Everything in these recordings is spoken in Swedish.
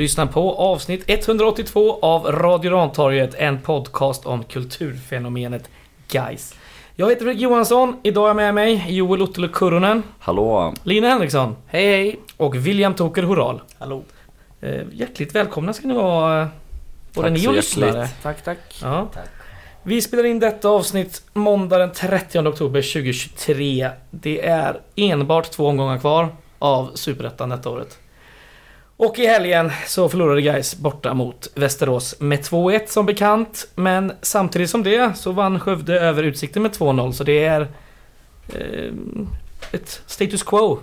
Lyssnar på avsnitt 182 av Radio Rantorget, en podcast om kulturfenomenet Guys. Jag heter Fredrik Johansson, idag är jag med mig Joel Ottolo Kurunen, Hallå! Lina Henriksson, hej hej, och William Toker Horal. Hallå. Eh, hjärtligt välkomna ska ni vara, eh, både Tack ni och lyssnare. Tack, tack. Ja. Tack. Vi spelar in detta avsnitt måndag den 30 oktober 2023. Det är enbart två omgångar kvar av Superettan detta året. Och i helgen så förlorade Gais borta mot Västerås med 2-1 som bekant. Men samtidigt som det så vann Skövde över Utsikten med 2-0 så det är eh, ett status quo.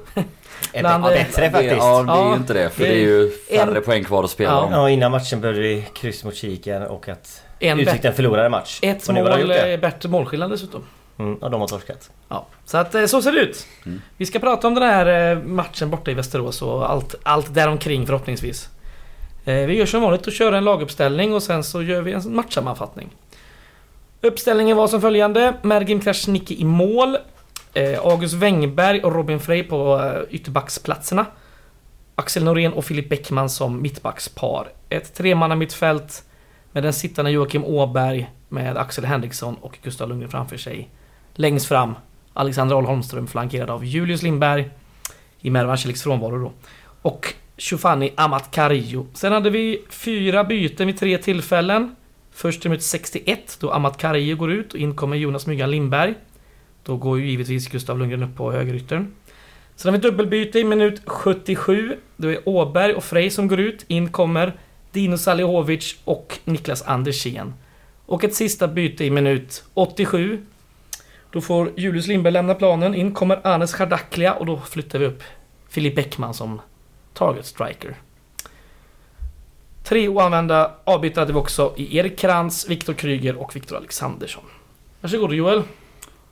Är Bland, ja, eh, bättre Det, faktiskt. ja, det är ju inte det. För det det är är ju färre en- poäng kvar att spela Ja. om. Ja, innan matchen började vi kryss mot Kiken och att En Utsikten förlorade match. Ett mål gjort det. eh, bättre målskillnad dessutom. Mm, och de har torskat. Ja, så att eh, så ser det ut. Mm. Vi ska prata om den här eh, matchen borta i Västerås och allt, allt däromkring förhoppningsvis. Eh, Vi gör som vanligt och kör en laguppställning och sen så gör vi en matchsammanfattning. Uppställningen var som följande. Mergim Krasniqi i mål. August Wengberg och Robin Frey på ytterbacksplatserna. Axel Norén och Filip Bäckman som mittbackspar. Ett tremanna mittfält med den sittande Joakim Åberg med Axel Henriksson och Gustav Lundgren framför sig. Längst fram Alexander Ahl Holmström flankerad av Julius Lindberg i Mervan Celiks frånvaro då. Och Shufani Amat Carillo. Sen hade vi fyra byten vid tre tillfällen. Först i minut 61 då Amat Carillo går ut och in kommer Jonas Myggan Lindberg. Då går ju givetvis Gustav Lundgren upp på högeryttern. Sen har vi dubbelbyte i minut 77. Då är Åberg och Frey som går ut. In kommer Dino Salihovic och Niklas Andersén. Och ett sista byte i minut 87. Då får Julius Lindberg lämna planen. In kommer Anes Chardaklia och då flyttar vi upp Filip Bäckman som target striker. Tre oanvända avbytare hade vi också i Erik Krantz, Viktor Kryger och Viktor Alexandersson. Varsågod Joel.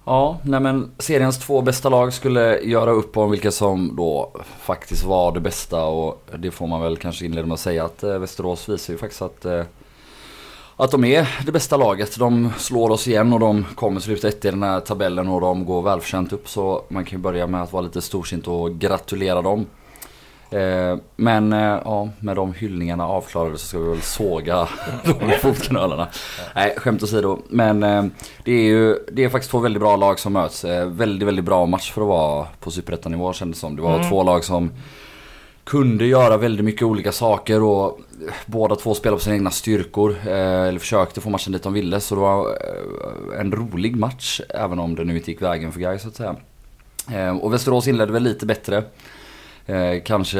Ja, nej men seriens två bästa lag skulle göra upp om vilka som då faktiskt var det bästa och det får man väl kanske inleda med att säga att eh, Västerås visar ju faktiskt att eh, att de är det bästa laget. De slår oss igen och de kommer sluta ett i den här tabellen och de går välförtjänt upp så man kan ju börja med att vara lite storsint och gratulera dem. Eh, Men eh, ja, med de hyllningarna avklarade så ska vi väl såga de fotknölarna. Nej, skämt åsido. Men eh, det är ju det är faktiskt två väldigt bra lag som möts. Väldigt, väldigt bra match för att vara på superettanivå kändes det som. Det var Mm. två lag som kunde göra väldigt mycket olika saker och eh, båda två spelade på sina egna styrkor. Eh, eller försökte få matchen dit de ville. Så det var eh, en rolig match. Även om det nu inte gick vägen för Gais så att säga. Och Västerås inledde väl lite bättre. Eh, kanske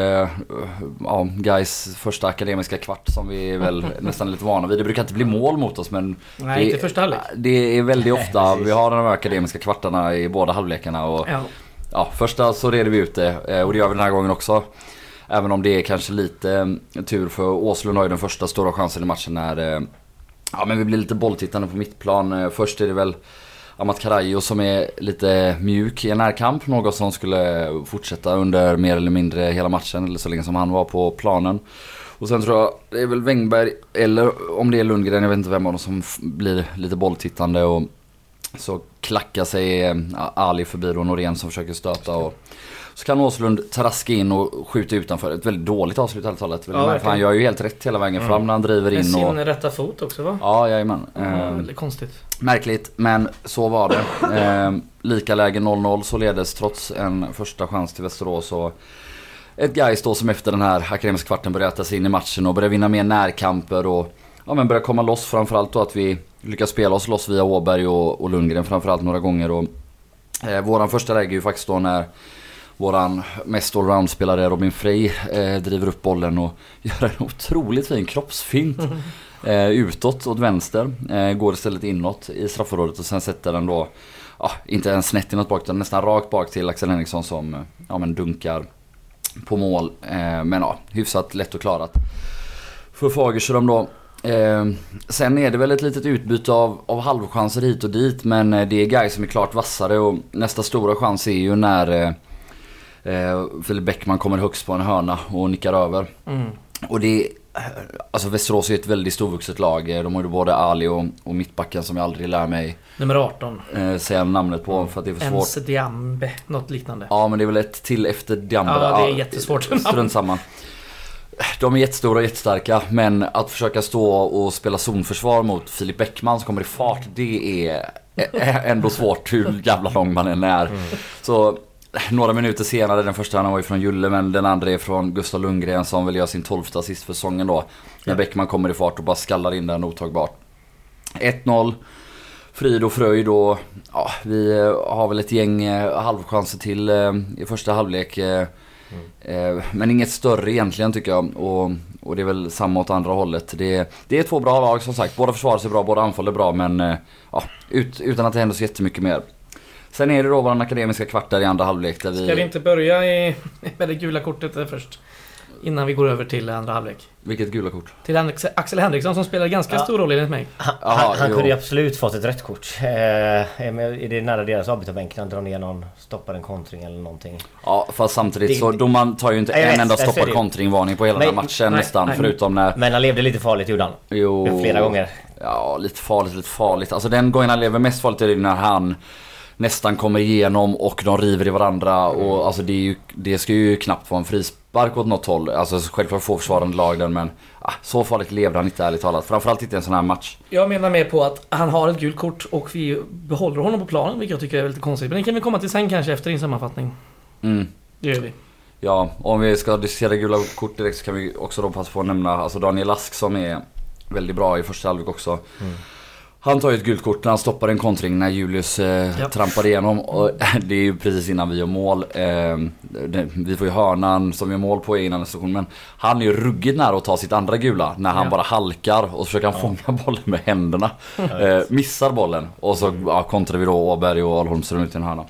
ja, Gais första akademiska kvart som vi är väl nästan lite vana vid. Det brukar inte bli mål mot oss men Nej, det, inte första halvlek. det är väldigt ofta vi har de här akademiska kvartarna i båda halvlekarna. Och, Ja. ja, första så reder vi ut det och det gör vi den här gången också. Även om det är kanske lite eh, tur för Åslund har ju den första stora chansen i matchen när eh, ja, men vi blir lite bolltittande på mittplan. Eh, först är det väl Amat Karajo som är lite mjuk i en närkamp. Något som skulle fortsätta under mer eller mindre hela matchen eller så länge som han var på planen. Och sen tror jag det är väl Wängberg eller om det är Lundgren, jag vet inte vem av dem som blir lite bolltittande och så klackar sig Ali förbi då Norén som försöker stöta och så kan Åslund traska in och skjuta utanför. Ett väldigt dåligt avslut helt taget. Ja, Ja, han gör ju helt rätt hela vägen fram när han driver Med in sin och... rätta fot också va? Ja, jajamän. Ja, Eh, väldigt konstigt. Märkligt, men så var det. Eh, lika läge 0-0 således trots en första chans till Västerås. Och ett Gais då som efter den här akademiska kvarten börjar äta sig in i matchen och börjar vinna mer närkamper och ja, men börjar komma loss. Framförallt då att vi lyckas spela oss loss via Åberg och, och Lundgren framförallt några gånger. Och, eh, våran första läge är ju faktiskt då när Våran mest allround-spelare Robin Frey eh, driver upp bollen och gör en otroligt fin kroppsfint. Eh, utåt åt vänster. Eh, går istället inåt i straffområdet och sen sätter den då, ja, inte ens snett inåt bak utan nästan rakt bak till Axel Henriksson som eh, ja, men dunkar på mål. Eh, men ja, hyfsat lätt och klarat. För Fagerström då. Eh, sen är det väl ett litet utbyte av, av halvchanser hit och dit men eh, det är guys som är klart vassare och nästa stora chans är ju när eh, eh, Filip Bäckman kommer högst på en hörna och nickar över. Mm. Och det Alltså Västerås är ett väldigt storvuxet lag. De har ju både Ali och, och mittbacken som jag aldrig lär mig Nummer 18. eh, säga namnet på för att det är för svårt. Ens Diambe. Något liknande. Ja men det är väl ett till efter Diamber. Ja, det är jättesvårt. Strunt samma. De är jättestora och jättestarka men att försöka stå och spela zonförsvar mot Filip Bäckman som kommer i fart det är ä- ändå svårt hur jävla lång man än är. Så några minuter senare, den första han var ju från Julle men den andra är från Gustav Lundgren som väl gör sin tolfte assist för säsongen då. När Bäckman kommer i fart och bara skallar in den otagbart. 1-0. Frid och fröjd och ja, vi eh, har väl ett gäng eh, halvchanser till eh, i första halvlek. eh, Men inget större egentligen tycker jag. Och, och det är väl samma åt andra hållet. Det, det är två bra lag som sagt. Båda försvarar sig bra, båda anfaller bra men ja, ut, utan att det händer så jättemycket mer. Sen är det då våran akademiska kvart där i andra halvlek där vi... Ska vi inte börja i, med det gula kortet först? Innan vi går över till andra halvlek. Vilket gula kort? Till Axel Henriksson som spelar ganska Ja. stor roll enligt mig. Han, han, han kunde ju absolut fått ett rött kort. Eh, är det nära deras avbytarbänk? Han drar ner någon, stoppar en kontring eller någonting. Ja fast samtidigt Det- så domaren tar ju inte en vet, enda stoppad kontringvarning på hela Nej, den här matchen nej, nästan. nej. Förutom när... Men han levde lite farligt gjorde han. Jo, Flera gånger. Ja, lite farligt, lite farligt. Alltså den gången han lever mest farligt är det när han nästan kommer igenom och de river i varandra. Och alltså det, är ju, det ska ju knappt vara en frispark åt något håll. Alltså självklart får försvarande lag den men ah, så farligt levde han inte ärligt talat. Framförallt inte i en sån här match. Jag menar mer på att han har ett gult kort och vi behåller honom på planen, vilket jag tycker är lite konstigt. Men det kan vi komma till sen kanske efter din sammanfattning. Mm. Det gör vi. Ja, om vi ska diskutera gula kort direkt så kan vi också då passa på att nämna alltså Daniel Ask som är väldigt bra i första halvlek också. Han tar ju ett gult kort när han stoppar en kontring när Julius eh, Ja. trampar igenom. Och det är ju precis innan vi gör mål. Eh, det, vi får ju hörnan som vi gör mål på innan station. Men han är ju ruggigt nära att ta sitt andra gula. När han Ja. bara halkar och försöker han fånga bollen med händerna. Eh, missar bollen. Och så ja, kontrar vi då Åberg och Alholmström ut i en hörna.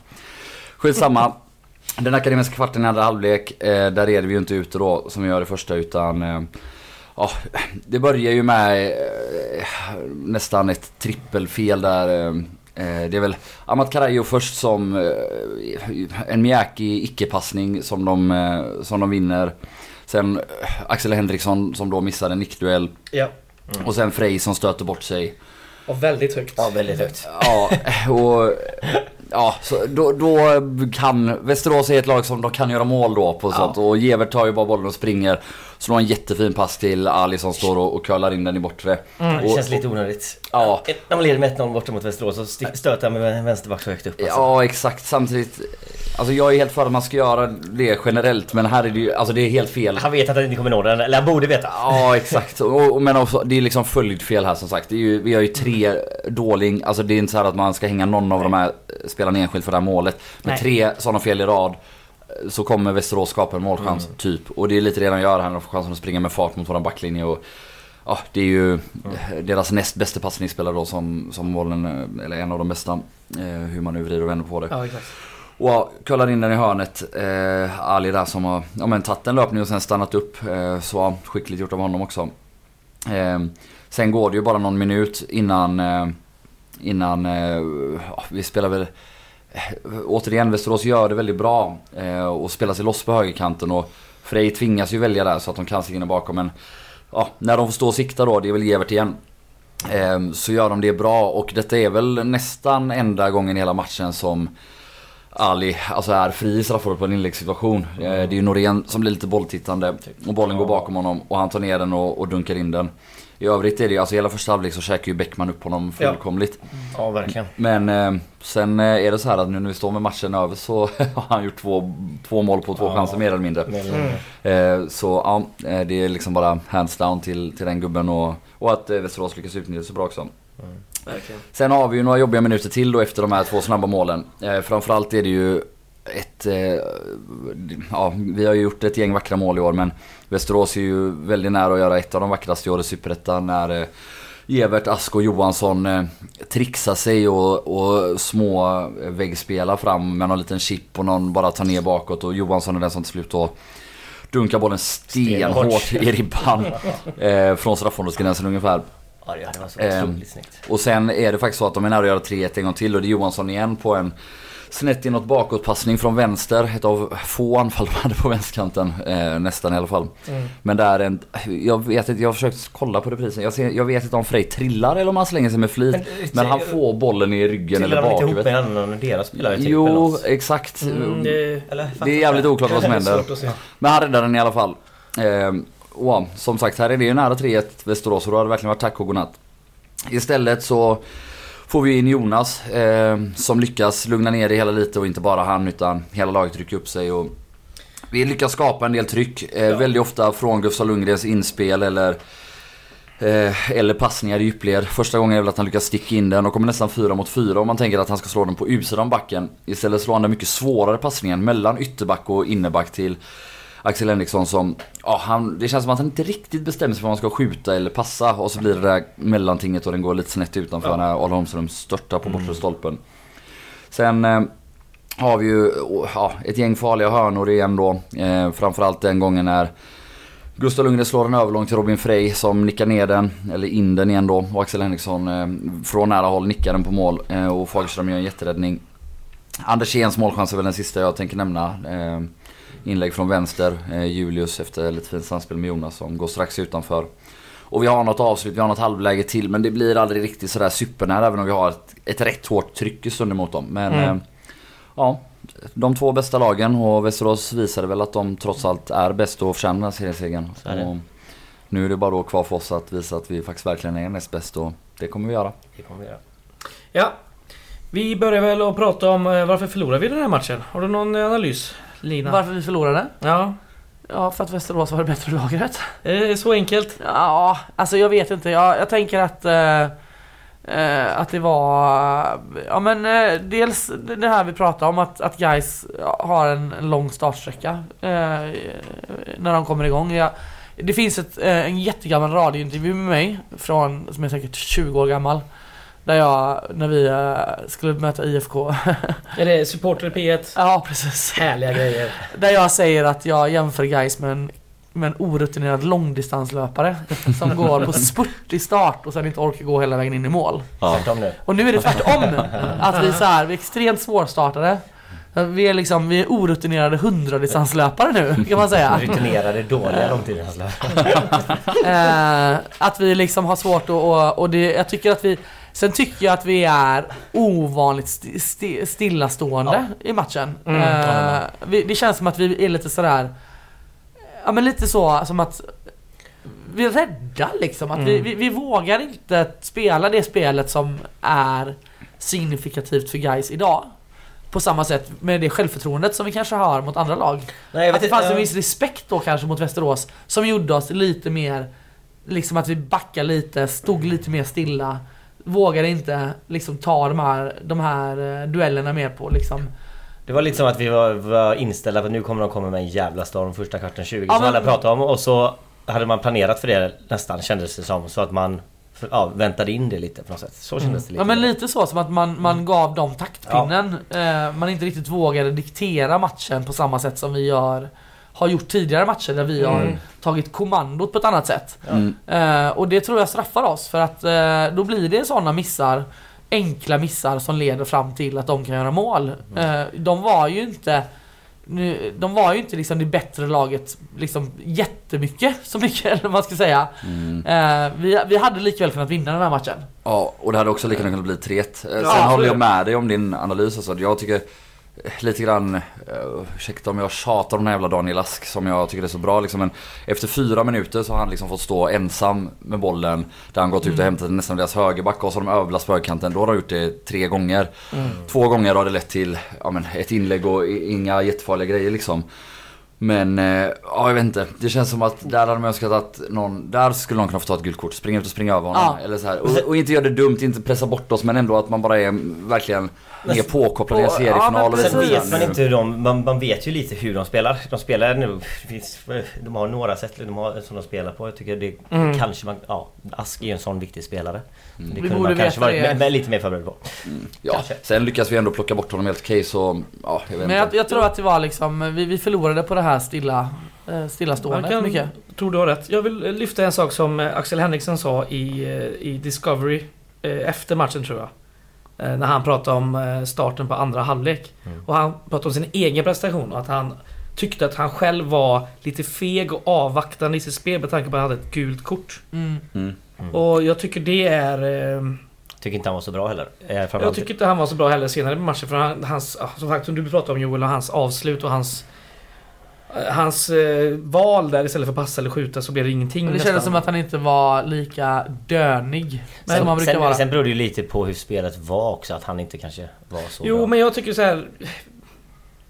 Skitsamma. Den akademiska kvarten i andra halvlek, eh, där är vi ju inte ute då som vi gör i första utan eh, Ja, det börjar ju med eh, nästan ett trippelfel där. Eh, eh, det är väl Amat Karajo först som eh, en mjäkig icke-passning som de, eh, som de vinner. Sen eh, Axel Henriksson som då missar en nickduell. Ja. Och sen Frej som stöter bort sig. Och väldigt högt. Ja, väldigt högt. Ja, och... Ja, så då, då kan... Västerås är ett lag som de kan göra mål då på sånt. Och Gevert tar ju bara bollen och springer. Slår en jättefin pass till Ali som står och, och curlar in den i bortre. Det Och- känns lite onödigt. Ja. När man leder med 1-0 borta mot Västerås så stöter han med vänsterback så högt upp. Alltså. Ja, exakt. Samtidigt... Alltså jag är helt för att man ska göra det generellt. Men här är det ju... Alltså det är helt fel. Han vet att han inte kommer nå den, eller han borde veta. Ja exakt, och, men också, det är liksom följdfel här som sagt. Det är ju, vi har ju tre dåling, alltså det är inte så här att man ska hänga någon av de här spelarna enskilt för det här målet. Med Nej. tre sådana fel i rad eh, så kommer Västerås skapa en målchans typ. Och det är lite det de gör här när de får chansen att springa med fart mot våran backlinje. Och, ja, det är ju deras näst bästa passningsspelare då som, som bollen, eh, eller en av de bästa. Eh, hur man nu vrider och vänder på det. Ja, exakt. Och kollade in den i hörnet. Eh, Ali där som har ja, men, tagit en löpning och sen stannat upp. Eh, så skickligt gjort av honom också. Eh, sen går det ju bara någon minut innan, eh, innan eh, vi spelar väl... Eh, återigen, Västerås gör det väldigt bra eh, och spelar sig loss på högerkanten. Och Frej tvingas ju välja där så att de kan sig in bakom. Men ja, när de får stå och sikta då, det är väl Gevert igen. Eh, så gör de det bra och detta är väl nästan enda gången i hela matchen som Ali alltså är fri i straffområdet på en inläggssituation. Eh, Det är ju Norén som blir lite bolltittande och bollen går bakom honom och han tar ner den och, och dunkar in den. I övrigt är det alltså hela första halvlek så käkar ju Bäckman upp honom fullkomligt. Ja, verkligen. Men eh, sen eh, är det så här att nu när vi står med matchen över så har han gjort två, två mål på två Ja. chanser mer eller mindre. Mindre. Eh, så ja, eh, det är liksom bara hands down till, till den gubben och, och att eh, Västerås lyckas utnyttja det så bra också. Verkligen. Sen har vi ju några jobbiga minuter till då efter de här två snabba målen. Eh, framförallt är det ju ett... Eh, ja, vi har ju gjort ett gäng vackra mål i år men Västerås är ju väldigt nära att göra ett av de vackraste i år i Superettan när eh, Evert, Ask och Johansson eh, trixar sig och, och små eh, väggspelar fram med någon liten chip och någon bara tar ner bakåt och Johansson är den som till slut då dunkar bollen stenhårt Stenhårt. i ribban. Eh, från straffområdesgränsen ungefär. Ja, det var så Ehm, otroligt snyggt. Och sen är det faktiskt så att de är nära att göra 3-1 en gång till och det är Johansson igen på en snett inåt bakåtpassning från vänster. Ett av få anfall de hade på vänsterkanten. Eh, nästan i alla fall. Mm. Men där en, jag vet inte, jag har försökt kolla på reprisen. Jag, ser, jag vet inte om Frej trillar eller om han slänger sig med flit. Men, Men, han får bollen i ryggen eller Trillar de inte ihop bakhuvudet. med annan än deras spelare typ? Jo, exakt. Mm, det, Eller, Det är jävligt oklart vad som händer. Men han räddar den i alla fall. Eh, och, som sagt, här är det ju nära 3-1 Västerås och då har det verkligen varit tack och godnatt. Istället så får vi in Jonas eh, som lyckas lugna ner det hela lite och inte bara han utan hela laget rycker upp sig. Och vi lyckas skapa en del tryck. Eh, ja. Väldigt ofta från Gustav Lundgrens inspel eller Eh, eller passningar i djupled. Första gången är väl att han lyckas sticka in den och kommer nästan 4 mot 4 om man tänker att han ska slå den på utsidan backen. Istället slår han den mycket svårare passningen mellan ytterback och innerback till Axel Henriksson som, ja han, det känns som att han inte riktigt bestämmer sig för om han ska skjuta eller passa och så blir det där mellantinget och den går lite snett utanför ja. när Arla Holmström störtar på bortre mm. stolpen. Sen eh, har vi ju ja, ett gäng farliga hörnor igen då. Eh, framförallt den gången när Gustav Lundgren slår den överlång till Robin Frey som nickar ner den, eller in den igen då. Och Axel Henriksson eh, från nära håll nickar den på mål eh, och Fagerström gör en jätteräddning. Anders Jens målchans är väl den sista jag tänker nämna. Eh, inlägg från vänster, eh, Julius efter lite fint samspel med Jonas som går strax utanför. Och vi har något avslut, vi har något halvläge till men det blir aldrig riktigt sådär supernära även om vi har ett, ett rätt hårt tryck i stunden mot dem. Men mm. Eh, ja, de två bästa lagen och Västerås visade väl att de trots allt är bäst och förtjänar seriesegern. Nu är det bara då kvar för oss att visa att vi faktiskt verkligen är näst bäst och det kommer vi göra. Det kommer vi göra. Ja. Vi börjar väl att prata om eh, varför förlorade vi den här matchen? Har du någon analys? Lina? Varför vi förlorade? Ja. Ja, för att Västerås var det bättre laget. Eh, så enkelt? Ja, alltså jag vet inte. Jag, jag tänker att... Eh, Eh, att det var, ja men eh, dels det här vi pratade om att, att guys har en, en lång startsträcka eh, när de kommer igång. Jag, det finns ett, eh, en jättegammal radiointervju med mig från, som är säkert 20 år gammal. Där jag, när vi uh, skulle möta IFK. är det supporter P1? Ja, precis. Härliga grejer. Där jag säger att jag jämför guys med en med en orutinerad långdistanslöpare som går på spurt i start och sen inte orkar gå hela vägen in i mål. Ja. Och nu är det tvärtom. Att vi, så här, vi är extremt svårstartade. Vi är liksom, vi är orutinerade hundradistanslöpare nu kan man säga. Rutinerade dåliga långdistanslöpare. eh, att vi liksom har svårt att, och, och det, jag tycker att vi Sen tycker jag att vi är ovanligt st st stillastående ja. i matchen. Mm. Eh, vi, det känns som att vi är lite sådär Ja men lite så som att vi är rädda liksom. Att mm. vi, vi, vi, vågar inte spela det spelet som är signifikativt för guys idag. På samma sätt med det självförtroendet som vi kanske har mot andra lag. Nej, att det fanns en viss respekt då kanske mot Västerås som gjorde oss lite mer Liksom att vi backade lite, stod lite mer stilla. Vågade inte liksom ta de här, de här eh, duellerna mer på liksom det var lite som att vi var, var inställda på att nu kommer de komma med en jävla storm första kvarten 20 ja, som men... alla pratade om och så hade man planerat för det nästan kändes det som. Så att man ja, väntade in det lite på något sätt. Så kändes mm. det lite. Ja men lite så som att man, man mm. gav dem taktpinnen. Ja. Eh, man inte riktigt vågade diktera matchen på samma sätt som vi gör har gjort tidigare matcher där vi mm. har tagit kommandot på ett annat sätt. Mm. Eh, och det tror jag straffar oss för att eh, då blir det sådana missar enkla missar som leder fram till att de kan göra mål. Mm. De var ju inte de var ju inte liksom det bättre laget liksom jättemycket, så mycket eller vad man ska säga. Mm. Eh, vi, vi hade likväl kunnat vinna den här matchen. Ja, och det hade också lika gärna kunnat bli 3-1. Sen ja, håller jag med dig om din analys alltså. Jag tycker lite grann, uh, ursäkta om jag tjatar om den här jävla Daniel Ask som jag tycker är så bra liksom. Men efter fyra minuter så har han liksom fått stå ensam med bollen. Där han gått ut och mm. hämtat nästan deras högerback och så har de överlast på högerkanten. Då har de gjort det tre gånger. Mm. Två gånger har det lett till ja, men, ett inlägg och inga jättefarliga grejer liksom. Men, eh, ja jag vet inte. Det känns som att där hade de önskat att någon, där skulle någon kunna få ta ett gult kort. Springa ut och springa över honom. Ja. Eller så här. Och, och, inte göra det dumt, inte pressa bort oss men ändå att man bara är verkligen mer påkopplad i en seriefinal. Ja, sen vet man inte hur de, man, man, vet ju lite hur de spelar. De spelar nu, de har några sätt de har, som de spelar på. Jag tycker det mm. kanske man, ja Ask är ju en sån viktig spelare. Mm. Det kunde man kanske varit med, lite mer förberedd på. Mm. Ja, kanske. sen lyckas vi ändå plocka bort honom helt okej så, ja jag vet Men jag, jag, tror att det var liksom, vi, vi förlorade på det här stilla eh, stillastående kan, mycket. Jag tror du har rätt. Jag vill lyfta en sak som Axel Henriksson sa i, eh, i Discovery efter matchen tror jag. Eh, när han pratade om eh, starten på andra halvlek. Mm. Och han pratade om sin egen prestation och att han tyckte att han själv var lite feg och avvaktande i sitt spel med tanke på att han hade ett gult kort. Mm. Mm. Mm. Och jag tycker det är... Eh, tycker inte han var så bra heller. Jag tycker inte han var så bra heller senare i matchen. För han, hans, som sagt som du pratade om Joel och hans avslut och hans... hans eh, val där istället för passa eller skjuta så blev det ingenting Men det nästan. kändes som att han inte var lika dönig Sen, som han brukar sen, vara. sen beror det ju lite på hur spelet var också, att han inte kanske var så Jo, bra. men jag tycker så här.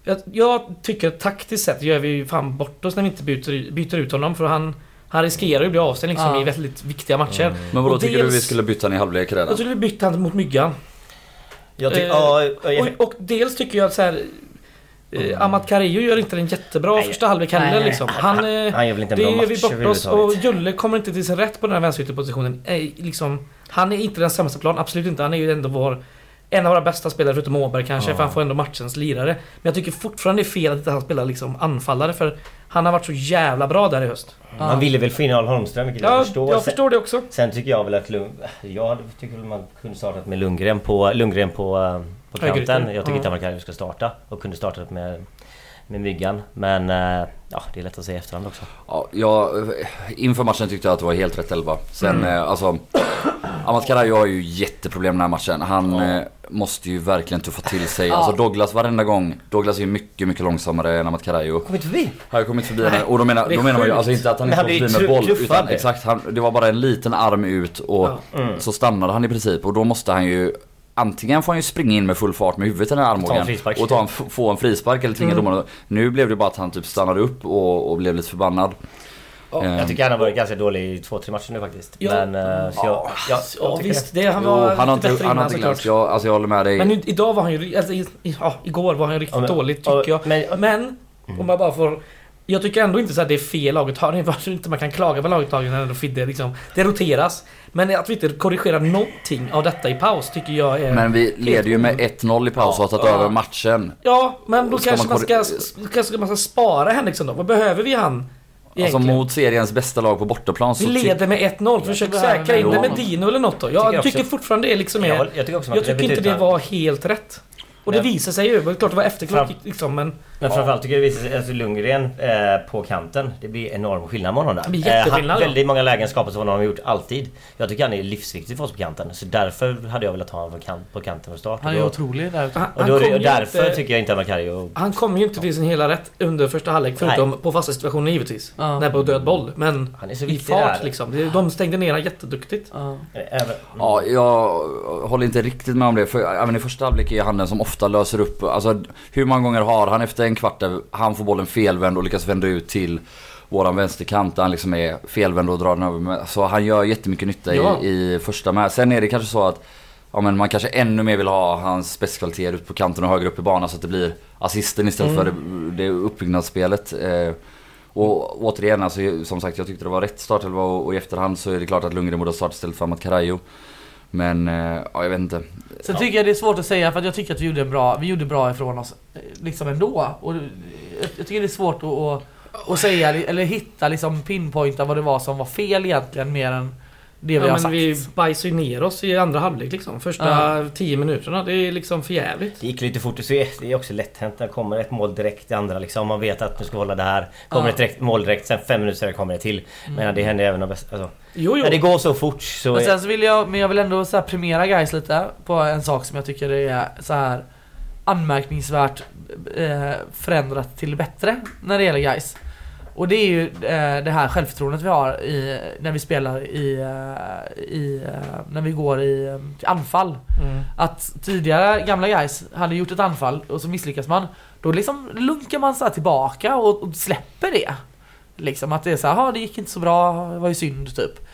Jag, jag tycker taktiskt sett gör vi ju fan bort oss när vi inte byter, byter ut honom för han Han riskerar ju att bli avstängd liksom Ja. i väldigt viktiga matcher. Mm. Men vadå, Och tycker du dels- vi skulle byta han i halvlek redan? Jag skulle vi bytt han mot Myggan. Jag tycker... Eh, ja, jag, Och, och dels tycker jag att så här. Eh, Amat Kario gör inte en jättebra Nej. första halvlek heller Nej. liksom. Han, eh, han gör väl inte en bra match vi bort oss och överhuvudtaget. Julle kommer inte till sin rätt på den här vänsterytterpositionen. Eh, liksom, han är inte den sämsta plan, absolut inte. Han är ju ändå vår en av våra bästa spelare förutom Åberg kanske, Ja. för han får ändå matchens lirare. Men jag tycker fortfarande det är fel att inte han spelar liksom anfallare för han har varit så jävla bra där i höst. Man ville väl få in Al Holmström, vilket Ja, jag förstår. jag förstår det också. Sen tycker jag väl att Lund... Jag tycker väl man kunde startat med Lundgren på, Lundgren på, eh, på kanten. Jag tycker inte Amarkario ska starta. Och kunde startat med, med Myggan. Men eh, ja, det är lätt att säga i efterhand också. Ja, jag, inför matchen tyckte jag att det var helt rätt elva. Sen Mm. eh, alltså... Amat Karajo har ju jätteproblem den här matchen. Han eh, måste ju verkligen tuffa till sig. Ja. Alltså Douglas varenda gång. Douglas är ju mycket, mycket långsammare än Amat Karajo. Kom inte förbi! Har ju kommit förbi henne. Och då menar, då menar man ju alltså inte att han inte han kom förbi med boll. Utan exakt, han, det var bara en liten arm ut och Ja. Mm. så stannade han i princip. Och då måste han ju Antingen får han ju springa in med full fart med huvudet i den här armbågen och ta en, få en frispark eller tvinga Mm. domaren Nu blev det bara att han typ stannade upp och, och blev lite förbannad. Eh, Jag tycker han har varit ganska dålig i två, tre matcher nu faktiskt. Ja. Men... eh, så jag, jag, Ja, jag tycker visst, det, han Jo, var han har lite inte, bättre han innan såklart. Jag, alltså jag håller med dig. Men nu, idag var han ju, alltså, i, ja, igår var han ju riktigt Ja, men- dålig tycker ja, jag. men- Men, om jag bara får... Jag tycker ändå inte så att det är fel laguttagning. Varför inte man kan klaga på laguttagningen när Fidde liksom... Det roteras. Men att vi inte korrigerar någonting av detta i paus tycker jag är... Men vi leder ju med 1-0 i paus och har tagit Ja. över matchen. Ja, men då Ska kanske man man ska, kanske man ska spara Henriksson då. Vad behöver vi han? Alltså Egentligen? mot seriens bästa lag på bortaplan så vi leder med 1-0. Försök säkra in det med Dino eller något då. Jag Tycker jag tycker också. fortfarande det liksom är... jag, jag tycker Jag tycker inte det var helt rätt. Och det visar sig ju. Det är klart det var efterklok Fram- liksom men... Men framförallt tycker jag det visar sig, alltså Lundgren eh, på kanten, det blir enorm skillnad med honom där. Det blir jätteskillnad, han, ja. väldigt många lägen skapas av honom, har gjort alltid. Jag tycker han är livsviktig för oss på kanten. Så därför hade jag velat ha honom på, kant, på kanten och start. Han och är då, otrolig där. Han, och, han då, och därför inte, tycker jag inte att Macario... Han kom ju inte till sin hela rätt under första halvlek förutom på fasta situationer givetvis. Ja. När på död boll. Men Han är så i fart där. liksom. De stängde ner honom jätteduktigt. Ja. Även, Ja, jag håller inte riktigt med om det. För även i första halvlek är han den som ofta löser upp. Alltså hur många gånger har han efter en kvart där han får bollen felvänd och lyckas vända ut till våran vänsterkant där han liksom är felvänd och drar den över. Så han gör jättemycket nytta Ja. i, i första med. Sen är det kanske så att ja, men man kanske ännu mer vill ha hans spetskvaliteter ut på kanten och högre upp i banan så att det blir assisten istället Mm. för det, det uppbyggnadsspelet. Eh, och återigen, alltså, som sagt jag tyckte det var rätt och, och i efterhand så är det klart att Lundgren borde ha startat istället för Amat Karajo. Men eh, ja, jag vet inte. Sen tycker jag det är svårt att säga för att jag tycker att vi gjorde bra, vi gjorde bra ifrån oss eh, liksom ändå. Och jag, jag tycker det är svårt att, att, att säga eller hitta liksom pinpointa vad det var som var fel egentligen mer än det vi Ja, har men sagt. vi bajsade ner oss i andra halvlek liksom. Första 10 minuterna. Det är liksom för jävligt. det gick lite fort. Det är också lätt hänt det kommer ett mål direkt i andra liksom. Man vet att nu ska hålla det här. Kommer Ja. ett direkt, mål direkt, sen fem minuter senare kommer det till. Men det händer även de bästa... Alltså, Jo, jo. när det går så fort så... Men sen så vill jag, men jag vill ändå så här premiera guys lite på en sak som jag tycker är så här anmärkningsvärt eh, förändrat till bättre när det gäller guys. Och det är ju eh, det här självförtroendet vi har i, när vi spelar i, eh, i eh, när vi går i eh, anfall. Mm. Att tidigare gamla guys hade gjort ett anfall och så misslyckas man. Då liksom lunkar man så här tillbaka och, och släpper det. Liksom att det är så här, "Ja, det gick inte så bra, det var ju synd typ.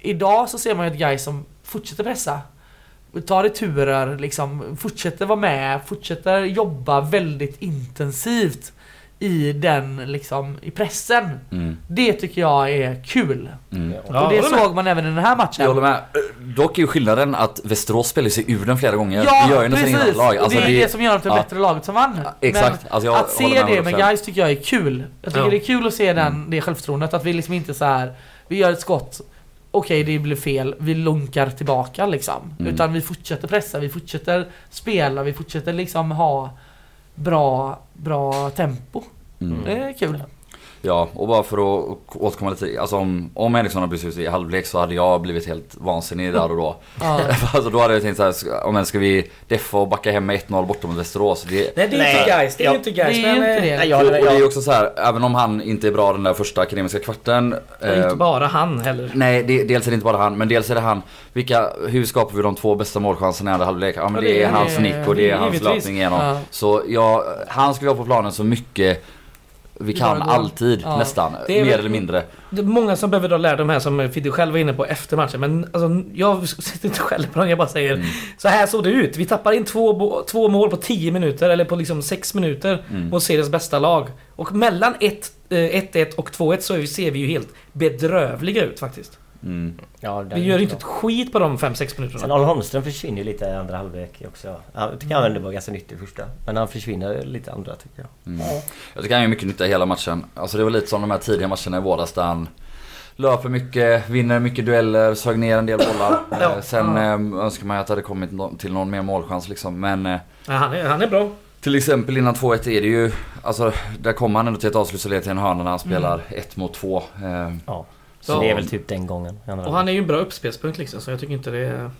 Idag så ser man ju ett guys som fortsätter pressa. Tar returer, liksom, fortsätter vara med, fortsätter jobba väldigt intensivt i den, liksom, i pressen. Mm, Det tycker jag är kul. mm. Ja, och det såg man även i den här matchen. Jag håller med. Dock är ju skillnaden att Västerås spelar sig ur den flera gånger. Ja, det gör ju nästan inget lag. Alltså, det är det, som gör dem till det ja. bättre laget som vann. Exakt. Men Alltså, jag att se med det med 100%. guys tycker jag är kul. Jag tycker Ja. det är kul att se den, Mm. det självförtroendet. Att vi liksom inte så här. Vi gör ett skott. Okej, det blev fel. Vi lunkar tillbaka liksom. Mm. Utan vi fortsätter pressa, vi fortsätter spela, vi fortsätter liksom ha bra, bra tempo. Mm. Det är kul. Ja, och bara för att återkomma lite. Alltså om, om Eriksson hade blivit ut i halvlek så hade jag blivit helt vansinnig där och då. Ja. alltså då hade jag tänkt så här, ska- om ens ska vi deffa och backa hem med 1-0 borta mot Västerås. Det, Nej det är inte guys, det är inte guys. det är men, inte det. Nej, jag och, och det är ju jag, också så här, även om han inte är bra den där första akademiska kvarten. Är eh, inte bara han heller. Nej, det, dels är det inte bara han, men dels är det han. Vilka, hur skapar vi de två bästa målchanserna i andra halvlek? Ja men det, det är hans nick och det är hans löpning igenom. Ja. Så ja, han ska vara på planen så mycket vi kan alltid Ja. nästan. Det är mer eller mindre. Det är många som behöver dra lärdom här som Fidde själv var inne på efter matchen. Men alltså, jag sitter inte själv på dem. Jag bara säger så här såg det ut. Vi tappar in två, två mål på 10 minuter eller på liksom 6 minuter mot seriens bästa lag. Och mellan 1, eh, 1-1 och 2-1 så ser vi ju helt bedrövliga ut faktiskt. Mm. ja, Vi gör inte ett skit på de 5-6 minuterna. Sen Arne Holmström försvinner lite i andra halvlek också. Jag tycker han ändå var ganska nyttig i första. Men han försvinner lite andra tycker jag. Mm. Jag tycker han gör mycket nytta i hela matchen. Alltså det var lite som de här tidiga matcherna i våras där han löper mycket, vinner mycket dueller, sög ner en del bollar. Ja. Eh, Sen eh, önskar man ju att det hade kommit till någon mer målchans liksom. Men eh, Ja, han, är, han är bra. till exempel innan 2-1 är det ju, alltså där kommer han ändå till ett avslut så leder till en hörna när han spelar ett mot två. Eh, Ja. Så Ja. det är väl typ den gången. Och han är ju en bra uppspelspunkt liksom, så jag tycker inte det är...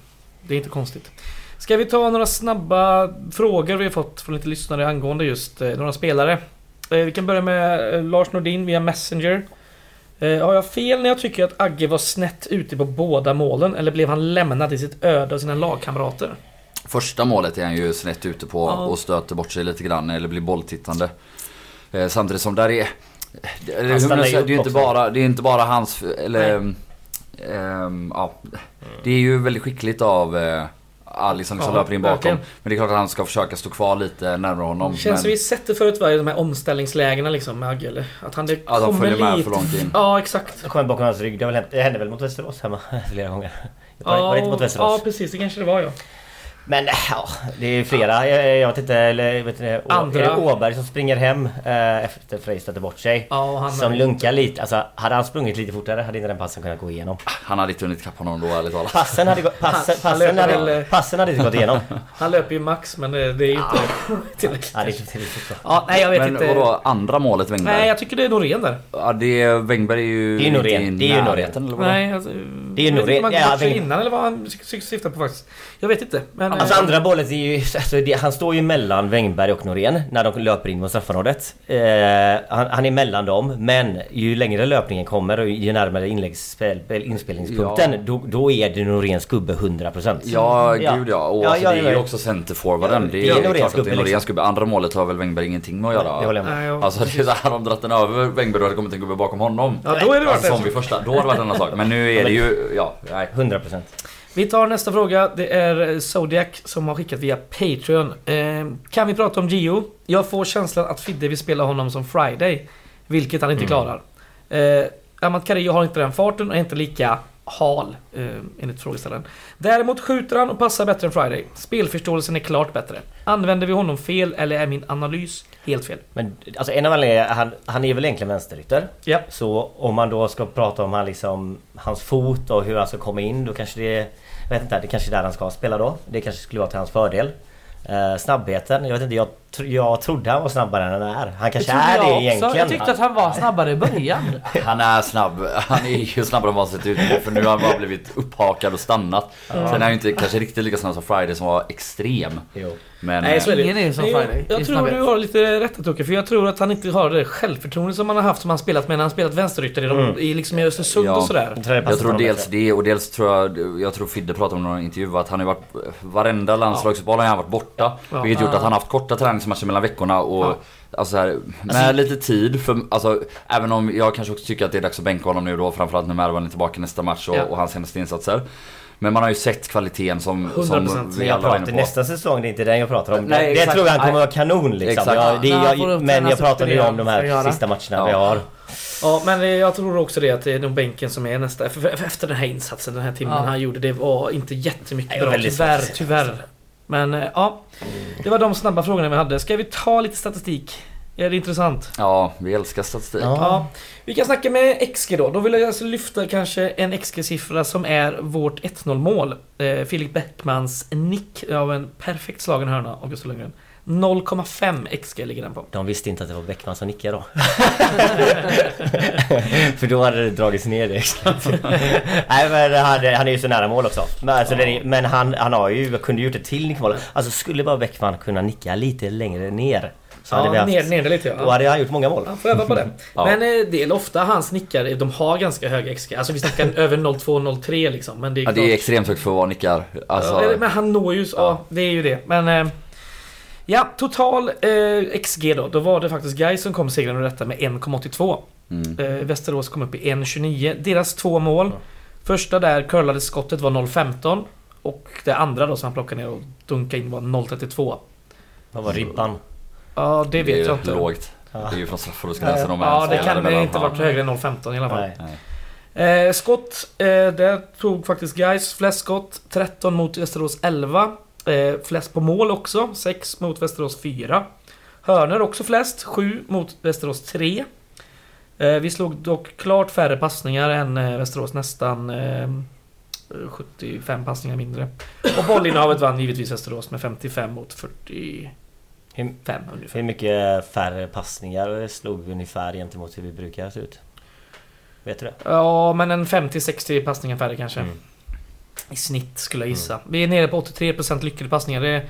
Det är inte konstigt. Ska vi ta några snabba frågor vi har fått från lite lyssnare angående just eh, några spelare? Eh, vi kan börja med eh, Lars Nordin via Messenger. Har jag fel när jag tycker att Agge var snett ute på båda målen? Eller blev han lämnad i sitt öde av sina lagkamrater? Första målet är han ju snett ute på Ja. och stöter bort sig lite grann eller blir bolltittande. Samtidigt som där är... Det, det, upp det är ju inte bara, det är inte bara hans... Eller, ehm, ja, det är ju väldigt skickligt av eh, Alisson som Ja, löper in bakom. verkligen. Men det är klart att han ska försöka stå kvar lite närmare honom. Känns men, som vi sett det förut va, i de här omställningslägena liksom med Agge? Att han det de kommer följer med lite... för långt in. Ja, exakt. Kommer bakom hans rygg. Det, det hände väl mot Västerås hemma flera gånger? Var, det- Ja, var det inte mot Västerås? ja, precis. Det kanske det var ja. Men ja, det är flera. Jag, jag vet inte, eller vet inte, Andra. är det Åberg som springer hem eh, efter Frej stötte bort sig? Ja, han Som lunkar lite. Alltså hade han sprungit lite fortare hade inte den passen kunnat gå igenom. Han hade inte hunnit ikapp honom då ärligt talat. Passen hade, passen, Han- passen, hade, väl, passen hade inte gått igenom. Han löper ju max men det, det är ju inte tillräckligt. Ja, det är inte tillräckligt så. Ja, nej jag vet Men inte. vadå, andra målet Wängberg? Nej jag tycker det är Norén där. Ja, det är, Wängberg är ju Det är Norén. inte i Det är ju närheten, eller vadå? Nej, alltså, Det är ju jag vet Norén. inte om Ja, han ja, Wäng- innan eller vad han sy- syftar på faktiskt. Jag vet inte. Men, Alltså andra bollet är ju... Alltså, det, han står ju mellan Wängberg och Norén när de löper in mot straffområdet. Eh, han, han är mellan dem, men ju längre löpningen kommer och ju närmare inläggsspel, inspelningspunkten, Ja. då, då är det Noréns gubbe 100%. Ja, gud ja. Och Ja, alltså, ja, det är ju ja. också centerforwarden. Det är, det är Noréns gubbe, är Noréns liksom. gubbe. Andra målet har väl Wängberg ingenting med att göra. Det håller jag med. Alltså det är så här, de dratt den över Wängberg då hade det kommit en gubbe bakom honom. Ja, då är det varit Alltså, som det. vid första. Då har det varit en annan sak. Men nu är det ju, ja, nej. 100%. Vi tar nästa fråga. Det är Zodiac som har skickat via Patreon. Eh, kan vi prata om Gio? Jag får känslan att Fidde vill spela honom som Friday. Vilket han inte Mm. klarar. Eh, Amat Carillo har inte den farten och är inte lika hal, eh, enligt frågeställaren. Däremot skjuter han och passar bättre än Friday. Spelförståelsen är klart bättre. Använder vi honom fel eller är min analys helt fel? Men alltså en av anledningarna, han, han är väl egentligen vänsterytter. Ja. Så om man då ska prata om han liksom, hans fot och hur han ska komma in, då kanske det... Jag vet inte, det kanske är där han ska spela då. Det kanske skulle vara till hans fördel. Eh, snabbheten, jag vet inte, jag, jag trodde han var snabbare än han är. Han kanske är jag det också. egentligen. Jag tyckte att han var snabbare i början. Han är snabb. Han är ju snabbare än vad han sett ut För nu har han bara blivit upphakad och stannat. Sen är han ju inte kanske riktigt lika snabb som Friday som var extrem. Jo. Men... Nej, så är det. Ingen är som Friday Jag, jag tror du har lite rätt Tocke, för jag tror att han inte har det självförtroende som han har haft som han spelat med när han spelat vänsterytter i, Mm. i, liksom i Östersund Ja. och sådär. Jag tror, honom dels det och dels tror jag, jag tror Fidde pratade om i någon intervju att han har varit, varenda landslagsuppehåll har han varit borta. Ja. Vilket gjort att han har haft korta träningsmatcher mellan veckorna och Ja. Alltså så här, med lite tid för, alltså även om jag kanske också tycker att det är dags att bänka honom nu då framförallt när Mervan är tillbaka nästa match och, Ja. och hans senaste insatser. Men man har ju sett kvaliteten som, 100%. som vi jag alla pratar nästa säsong, det är inte den jag pratar om. Nej, det exakt. tror jag han kommer vara kanon liksom. Jag, det, jag, upp men jag pratar nu det om de här sista matcherna Ja. vi har. Ja, men jag tror också det att det är nog bänken som är nästa. För, för, efter den här insatsen, den här timmen Ja. han gjorde, det var inte jättemycket Nej, bra. Tyvärr, tyvärr. Men eh, ja, det var de snabba frågorna vi hade. Ska vi ta lite statistik? Är det intressant? Ja, vi älskar statistik. Ja. Ja. Vi kan snacka med XG då. Då vill jag alltså lyfta kanske en XG-siffra som är vårt 1-0 mål. Eh, Filip Bäckmans nick av en perfekt slagen hörna av Gustav Lundgren. 0,5 XG ligger den på. De visste inte att det var Bäckman som nickade då. För då hade det dragits ner det. Nej men han, han är ju så nära mål också. Men, alltså, ja. är, men han, han har ju, kunde gjort ett till nickmål. Alltså skulle bara Bäckman kunna nicka lite längre ner. Så ja, hade vi haft, ner, ner lite ja. Då hade han gjort många mål. Han får öva på det. ja. Men eh, det är ofta hans nickar, de har ganska höga XG. Alltså vi snackar över 0,2-0,3 liksom. Men det är, ja, det är extremt högt för att vara nickar. Alltså... Ja, men han når ju, ja. ja det är ju det. Men... Ja, total eh, XG då. Då var det faktiskt Gais som kom segrande ur detta med 1,82. Mm. Eh, Västerås kom upp i 1,29. Deras två mål. Mm. Första där curlade skottet var 0,15. Och det andra då som han plockade ner och dunkade in var 0,32. Vad var ribban? Ja, det vet jag inte. Det är lågt. Det är ju från straffområdesgränsen om Ja, det kan det inte varit högre än 0,15 i alla fall. Nej. Eh, skott, eh, där tog faktiskt Gais flest skott. 13 mot Västerås 11. Eh, flest på mål också, 6 mot Västerås 4. Hörner också flest, 7 mot Västerås 3. Eh, vi slog dock klart färre passningar än eh, Västerås, nästan 75 passningar mindre. Och bollinnehavet vann givetvis Västerås med 55 mot 45 ungefär. Hur mycket färre passningar slog vi ungefär gentemot hur vi brukar se ut? Vet du det? Ja, men en 50-60 passningar färre kanske. Mm. I snitt skulle jag gissa. Mm. Vi är nere på 83% lyckade passningar. Det,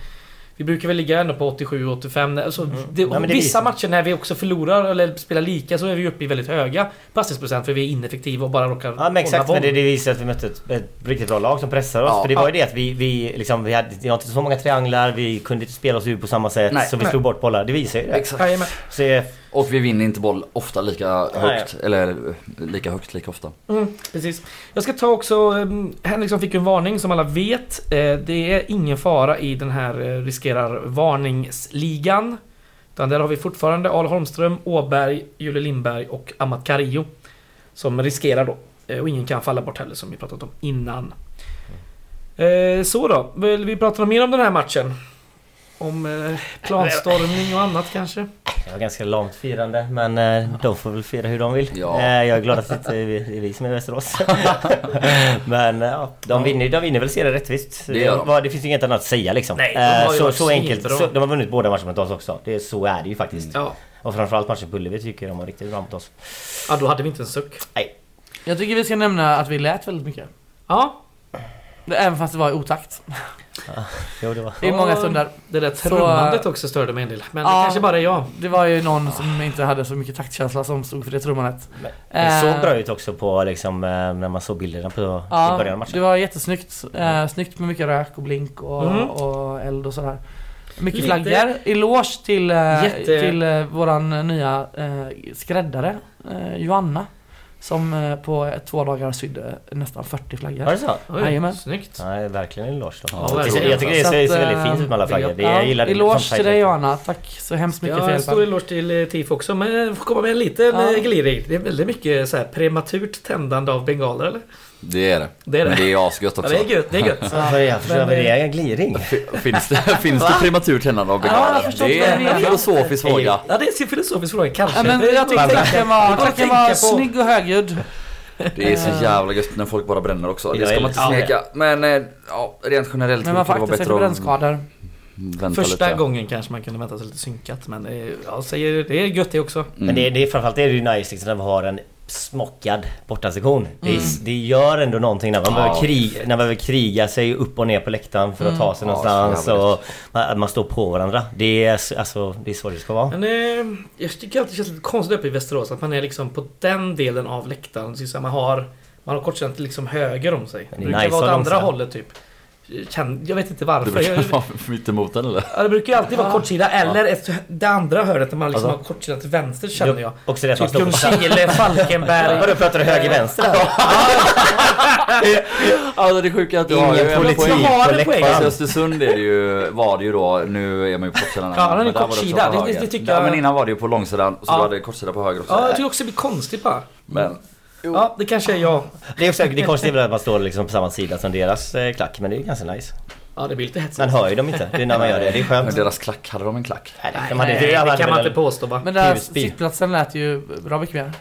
vi brukar väl ligga ändå på 87-85. Alltså, mm. det, ja, vissa matcher när vi också förlorar eller spelar lika så är vi uppe i väldigt höga passningsprocent för vi är ineffektiva och bara råkar Ja men exakt, men det, det visar att vi mötte ett, ett riktigt bra lag som pressar oss. Ja, för det var ju det att vi, vi, liksom, vi hade vi inte så många trianglar, vi kunde inte spela oss ur på samma sätt. Nej, så vi nej. slog bort bollar. Det visar ju det. Exakt. Så, och vi vinner inte boll ofta lika högt. Nej. Eller lika högt lika ofta. Mm, precis. Jag ska ta också... Um, Henriksson fick en varning som alla vet. Uh, det är ingen fara i den här uh, riskerar varningsligan. Utan där har vi fortfarande Al Holmström, Åberg, Julie Lindberg och Amat Carillo. Som riskerar då. Uh, och ingen kan falla bort heller som vi pratat om innan. Så då, vill vi prata mer om den här matchen? Om eh, planstormning och annat kanske? Det var ganska långt firande men eh, de får väl fira hur de vill. Ja. Eh, jag är glad att det inte är vi som är i Västerås. men ja, de, vinner, de vinner väl serien rättvist. Det, det, det finns inget annat att säga liksom. Nej, de så, så enkelt. Så, de har vunnit båda matcherna mot oss också. Det, så är det ju faktiskt. Ja. Och framförallt matchen på Ullevi tycker de var riktigt bra mot oss. Ja, då hade vi inte en suck. Nej. Jag tycker vi ska nämna att vi lät väldigt mycket. Ja. Även fast det var i otakt. Ja, jo, det var. I många stunder. Det där trummandet också störde mig en del. Men ja, det kanske bara är jag. Det var ju någon som inte hade så mycket taktkänsla som stod för det trummandet. Men, det såg bra ut också på liksom, eh, när man såg bilderna på ja, i början av matchen. det var jättesnyggt. Eh, snyggt med mycket rök och blink och, mm. och eld och sådär. Mycket Lite... flaggor. Eloge till, eh, Jätte... till eh, våran nya eh, skräddare eh, Joanna. Som eh, på två dagar sydde nästan 40 flaggor. Var det så? Jajamän. Snyggt. Ja, verkligen en eloge då. Ja, jag, tycker, jag tycker det ser, ser väldigt fint ut med alla flaggor. Det, ja, jag gillar det. Eloge till dig Johanna. Tack så hemskt mycket ja, för hjälpen. Stor eloge till eh, TIF också. Men får komma med en liten ja. Eh, gliring. Det är väldigt mycket så här prematurt tändande av bengaler eller? Det är det. Det är det. Men det är asgött också. Ja, det är gött. Det är gött. Ja, jag det är en gliring. Finns det, finns det prematurt tändande av bengaler? Ja, det är en filosofisk fråga. Ja, det är en filosofisk fråga kanske. Ja, men jag tyckte klacken var, klacken var snygg och högljudd. Det är så jävla gött när folk bara bränner också. Det ska man inte sneka. Men eh, ja, rent generellt Men man får akta sig för brännskador. Första lite. gången kanske man kunde vänta sig lite synkat men jag säger, det är gött det också. Mm. Men det, det är framförallt är det ju nice liksom när vi har en smockad bortasektion. Mm. Det, det, gör ändå någonting när man, ja. behöver kriga, när man behöver kriga sig upp och ner på läktaren för att mm. ta sig någonstans ja, och man, man, står på varandra. Det är, alltså, det är så det ska vara. Men, eh, jag tycker alltid det känns lite konstigt uppe i Västerås att man är liksom på den delen av läktaren. Så man har, man har kortsidan liksom höger om sig. Det, det brukar nice vara åt andra hållet typ jag vet inte varför. Du brukar vara mittemot den eller? Ja, det brukar ju alltid vara kortsida eller ett, det andra hörnet där man liksom alltså, har kortsida till vänster känner jag. Också det typ Ljungskile, Falkenberg. Vadå pratar du höger vänster där? alltså det sjuka är att du har ju politik på läktaren. Fast i Östersund är det ju, var det ju då, nu är man ju på kortsidan. Ja, han är kortsida. Det, det, det tycker jag. men innan var det ju på långsidan, så ja. var det kortsida på höger också. Ja, jag tycker också det blir konstigt bara. Men Jo. Ja, det kanske är jag. Det är, också, det är konstigt att man står liksom på samma sida som deras eh, klack, men det är ganska nice. Ja, det blir lite hetsigt. Man hör ju dem inte. Det är när man gör det. Det är skönt. Men deras klack, hade de en klack? Nej, det, kan man, det, det, det kan man inte påstå va? Men där sittplatsen lät ju bra mycket mer.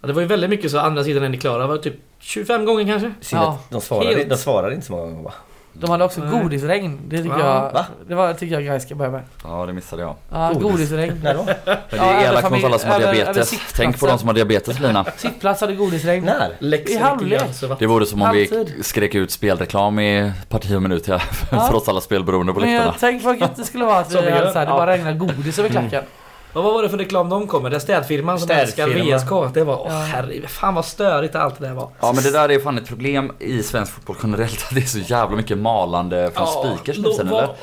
Ja, det var ju väldigt mycket så andra sidan än ni klara. var typ 25 gånger kanske. Ja. De svarade, de svarade inte så många gånger va? De hade också Nej. godisregn. Det tycker Ja. jag, Va? det var, tycker jag guys ska börja med. Ja det missade jag. Ja, Godis. godisregn. När då? Men det Ja, är över elakt mot familj- alla som har över diabetes. sittplatsen. Tänk på de som har diabetes Lina. Sittplats hade godisregn. När? I halvlek. Det vore som om vi skrek ut spelreklam i parti och minut här Ja. för oss alla spelberoende på Men läktarna. jag, tänk vad gött det skulle vara att Som vi vi hade så här, det bara regnar godis över klacken. Och vad var det för reklam de kom med? Det är städfirman som älskar. VSK. Det var, åh herregud, fan vad störigt allt det där var. Ja men det där är fan ett problem i svensk fotboll generellt. Att det är så jävla mycket malande från speakers nu sen var eller?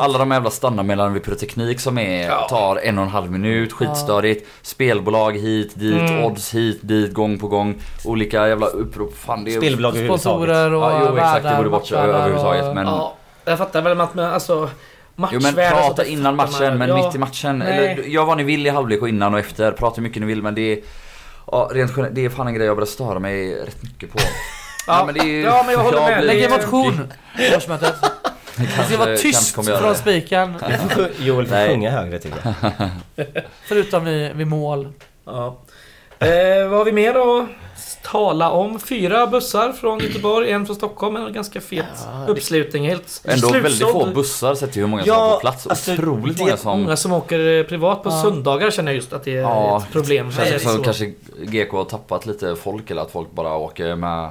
Alla de jävla standardmeddelandena vid pyroteknik som är, Ja. tar en och en halv minut, skitstörigt. Spelbolag hit, dit, Mm. odds hit, dit, gång på gång. Olika jävla upprop. Fan det är... Spelbolag överhuvudtaget. Sponsorer och Ja, jo exakt, det borde bort överhuvudtaget. Men, Ja, jag fattar väl att men alltså jo men prata innan matchen, men ja, mitt i matchen. nej. Eller gör vad ni vill i halvlek och innan och efter. Prata hur mycket ni vill men det är... Ja, rent generellt, det är fan en grej jag börjar störa mig rätt mycket på. Ja, men det är ju- ja, men jag håller med. blir- Lägg en Det motion årsmötet. Det ska vara tyst från det. spiken Joel får sjunga högre tycker jag. förutom vid, vid mål. Ja. Eh, vad har vi mer då? Tala om fyra bussar från Göteborg, en från Stockholm. En ganska fet Ja, uppslutning. Helt Ändå väldigt slutsåld. få bussar sett till hur många som Ja, har på plats. alltså, Otroligt det- många som... Många som åker eh, privat på Ja. söndagar känner jag just att det är Ja, ett problem. Känns som så. kanske GK har tappat lite folk eller att folk bara åker med,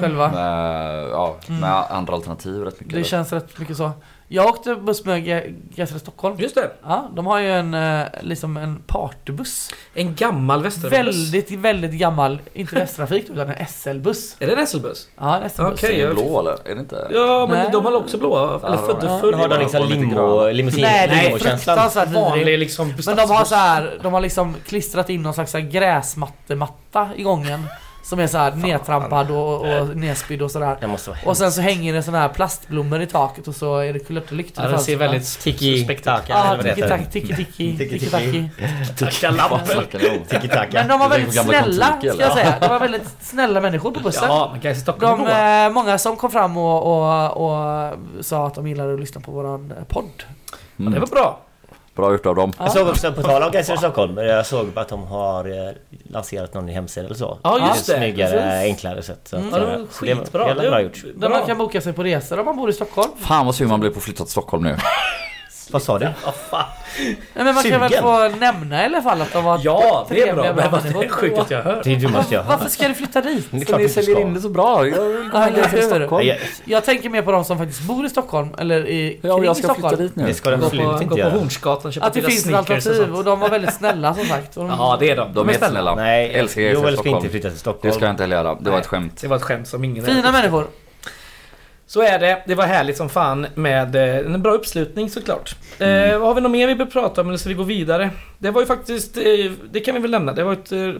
Själva. med, ja, med andra alternativ rätt mycket. Det känns rätt mycket så. Jag åkte buss med G- GSR Stockholm. Just det. Ja, de har ju en, eh, liksom en partybuss. En gammal Västerbuss. Väldigt, väldigt gammal, inte Västtrafik utan en SL-buss. Är det en SL-buss? Ja, en SL-buss. Okej, Är det blå eller? Är det inte? Ja, men Nej. de har också blåa. Eller Ja, födde ja. förr. Nu har de liksom limo, limousin, Nej, det är fruktansvärt Vanlig vidrig. liksom Men de har så här, de har liksom klistrat in någon slags gräsmattematta i gången. Som är så här nedtrampad och, och nedspydd och sådär. Det måste vara Och sen så hänger det såna här plastblommor i taket och så är det kulörtelyktor Ja, i den ser väldigt Tiki suspekt ut. Ja, det tiki tiki. Men de var Det väldigt snälla, ska jag säga. De var väldigt snälla människor på bussen. Ja, men Stockholm De, eh, många som kom fram och, och, och sa att de gillade att lyssna på våran eh, podd. Det Mm. var bra. Bra gjort av dem. Ja. Jag såg också, på tal om Geiser Stockholm, jag såg att de har eh, lanserat någon hemsida eller så. Ja, just det. Snyggare, precis. enklare sätt. Så Mm. att, Ja, det var så det skitbra. Jävla bra gjort. Där man kan boka sig på resor om man bor i Stockholm. Fan vad sugen man blir på att flytta till Stockholm nu. Vad sa du? Fan. Nej, men man kan väl Sugen? få nämna i alla fall att de var Ja, det är bra. trevliga Men vad det är sjukt att jag hör. Det är det dummaste jag. Varför ska du flytta dit? Det är klart du inte ska. så bra. Jag vill hur? Nej, jag- Jag tänker mer på de som faktiskt bor i Stockholm eller i, Ja, kring jag ska Stockholm. flytta dit nu. Det ska de Gå absolut på, inte gå på. Hornsgatan och köpa Att det finns ett alternativ och de var väldigt snälla som sagt. De, Ja, det är de. De är snälla. Nej, Joel ska Stockholm. inte flytta till Stockholm. Det ska jag inte heller göra. Det var ett skämt. Det var ett skämt som ingen Fina människor. Så är det. Det var härligt som fan med eh, en bra uppslutning såklart. Mm. Eh, har vi något mer vi bör prata om eller ska vi gå vidare? Det var ju faktiskt, eh, det kan vi väl nämna, det var ett eh,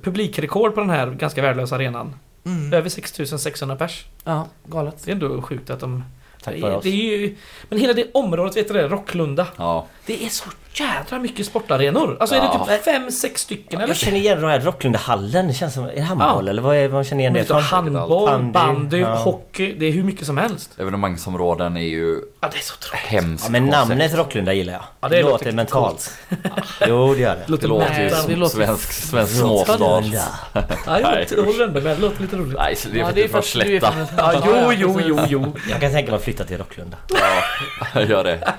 publikrekord på den här ganska värdelösa arenan. Mm. Över 6600 pers. Ja, galet. Det är ändå sjukt att de... Tack det, för är, oss. det är ju, Men hela det området, vet du det? Rocklunda. Ja. Det är så jädra mycket sportarenor. Alltså är Ja. det typ fem, sex stycken eller? Jag känner igen den här Rocklundahallen. Det känns som... Är det handboll Ja. eller vad är vad man känner igen det från? handboll, Bandy, bandy, ja. hockey. Det är hur mycket som helst. Evenemangsområden är ju Ja, det är så tråkigt. hemskt Ja, men koncept. namnet Rocklunda gillar jag. Ja, det det låter låter mentalt. jo, det gör det. Låter Det låter ju Nej, som det låter- svensk, svensk småstad. Nej, jag håller ändå med. Det låter lite roligt. Nej, det är för är att det du är slätta. från Ja, jo, jo, jo, jo. Jag kan tänka mig att flytta till Rocklunda. Ja, gör det.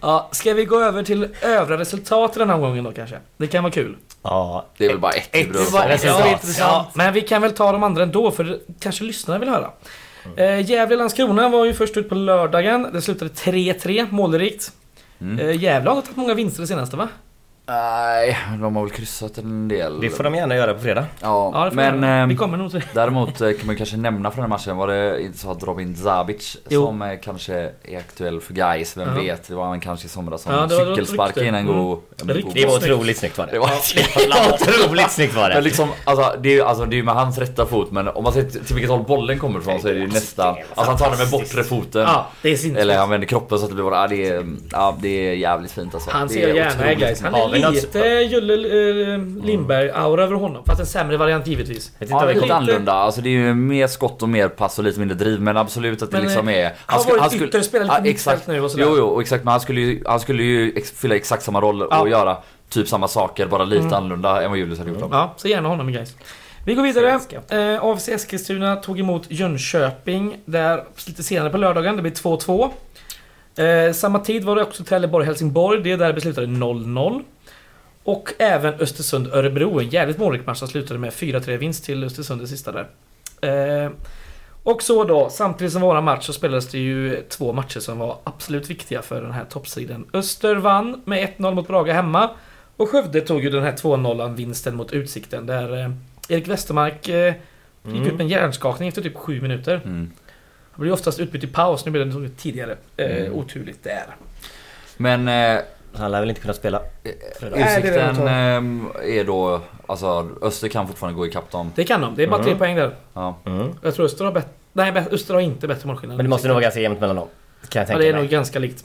Ja, ska vi gå över till övriga resultat den här gången då kanske? Det kan vara kul. Ja, Det är väl bara ett, Ett. Det var Ja. Men vi kan väl ta de andra ändå för kanske lyssnarna vill höra. Eh, Gävle-Landskrona var ju först ut på lördagen. Det slutade 3-3, målrikt. Mm. Eh, Gävle har tagit många vinster det senaste va? Nej, de har väl kryssat en del. det får de gärna göra på fredag. Ja, Ja, men vi ehm, vi kommer nog till däremot eh, kan man kanske nämna från den här matchen var det inte så att Robin Zabic Jo. som eh, kanske är aktuell för guys vem Ja. vet. Det var han kanske i somras som Ja, cykelsparkade in en god... god- Det var otroligt snyggt var det. Det var Det var otroligt snyggt var Men det. liksom, alltså det är ju alltså, det är ju med hans rätta fot men om man ser till vilket håll bollen kommer ifrån så är det ju nästan... Alltså han tar den med bortre foten. Ja, det är. Eller han vänder kroppen så att det blir bara... Ja, det är, ja, det är jävligt fint alltså. Han ser är gärna guys. Han är lite Julle eh, Lindberg-aura över honom. Fast en sämre variant givetvis. Vet inte Ja, det är vi lite annorlunda. Alltså det är ju mer skott och mer pass och lite mindre driv. Men absolut att det Men, liksom eh, är... han har varit ytter, spelar lite Ja, mittfält exakt. nu och sådär. Jo, jo, och exakt. Men han skulle ju, han skulle ju ex, fylla exakt samma roll Ja. och göra typ samma saker, bara lite Mm. annorlunda än vad Julius hade gjort. Ja, så gärna honom guys. Vi går vidare. Eh, AFC Eskilstuna tog emot Jönköping där lite senare på lördagen. Det blir 2-2. Eh, samma tid var det också Trelleborg-Helsingborg. Det där beslutade 0-0. Och även Östersund-Örebro. En jävligt målrik match som slutade med 4-3 vinst till Östersund det sista där. Eh, och så då, samtidigt som våra match så spelades det ju två matcher som var absolut viktiga för den här toppsidan. Öster vann med 1-0 mot Braga hemma. Och Skövde tog ju den här 2-0 vinsten mot Utsikten där eh, Erik Westermark eh, gick Mm. ut med en hjärnskakning efter typ 7 minuter. Mm. Han blir oftast utbytt i paus, nu blev det något tidigare. Eh, Mm. Oturligt där. Men eh, Han lär väl inte kunna spela. Det är det utsikten eh, är då, alltså Öster kan fortfarande gå ikapp dem. Det kan de, det är bara Mm. tre poäng där. Ja. Mm. Jag tror Öster har bättre... Nej, Öster har inte bättre målskillnad. Men det måste nog vara ganska jämnt mellan dem. Kan jag Ja, tänka det är mig. nog ganska likt.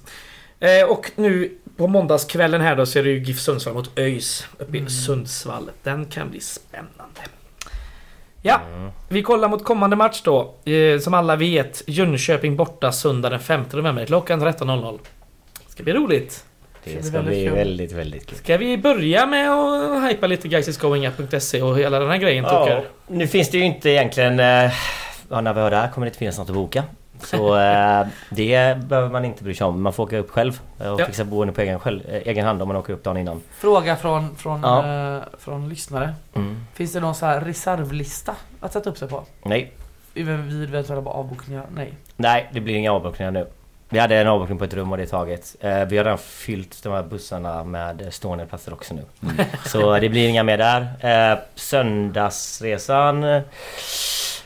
Eh, och nu på måndagskvällen här då så är det ju GIF Sundsvall mot ÖIS uppe i Mm. Sundsvall. Den kan bli spännande. Ja, Mm. vi kollar mot kommande match då. Eh, som alla vet, Jönköping borta söndag den 5 november klockan 13.00. Ska bli roligt. Det ska bli väldigt, väldigt kul. Ska vi börja med att hypa lite guysisgoingup.se och hela den här grejen Ja, Tucker? nu finns det ju inte egentligen... eh, Ja, när vi hör det här kommer det inte finnas något att boka. Så eh, det behöver man inte bry sig om. Man får åka upp själv och Ja. fixa boende på egen, själv, eh, egen hand om man åker upp dagen innan. Fråga från, från, Ja. eh, från lyssnare. Mm. Finns det någon så här reservlista att sätta upp sig på? Nej. Vid eventuella avbokningar? Nej. Nej, det blir inga avbokningar nu. Vi hade en avbokning på ett rum och det är taget. Eh, vi har redan fyllt de här bussarna med stående platser också nu. Så det blir inga mer där. Eh, söndagsresan...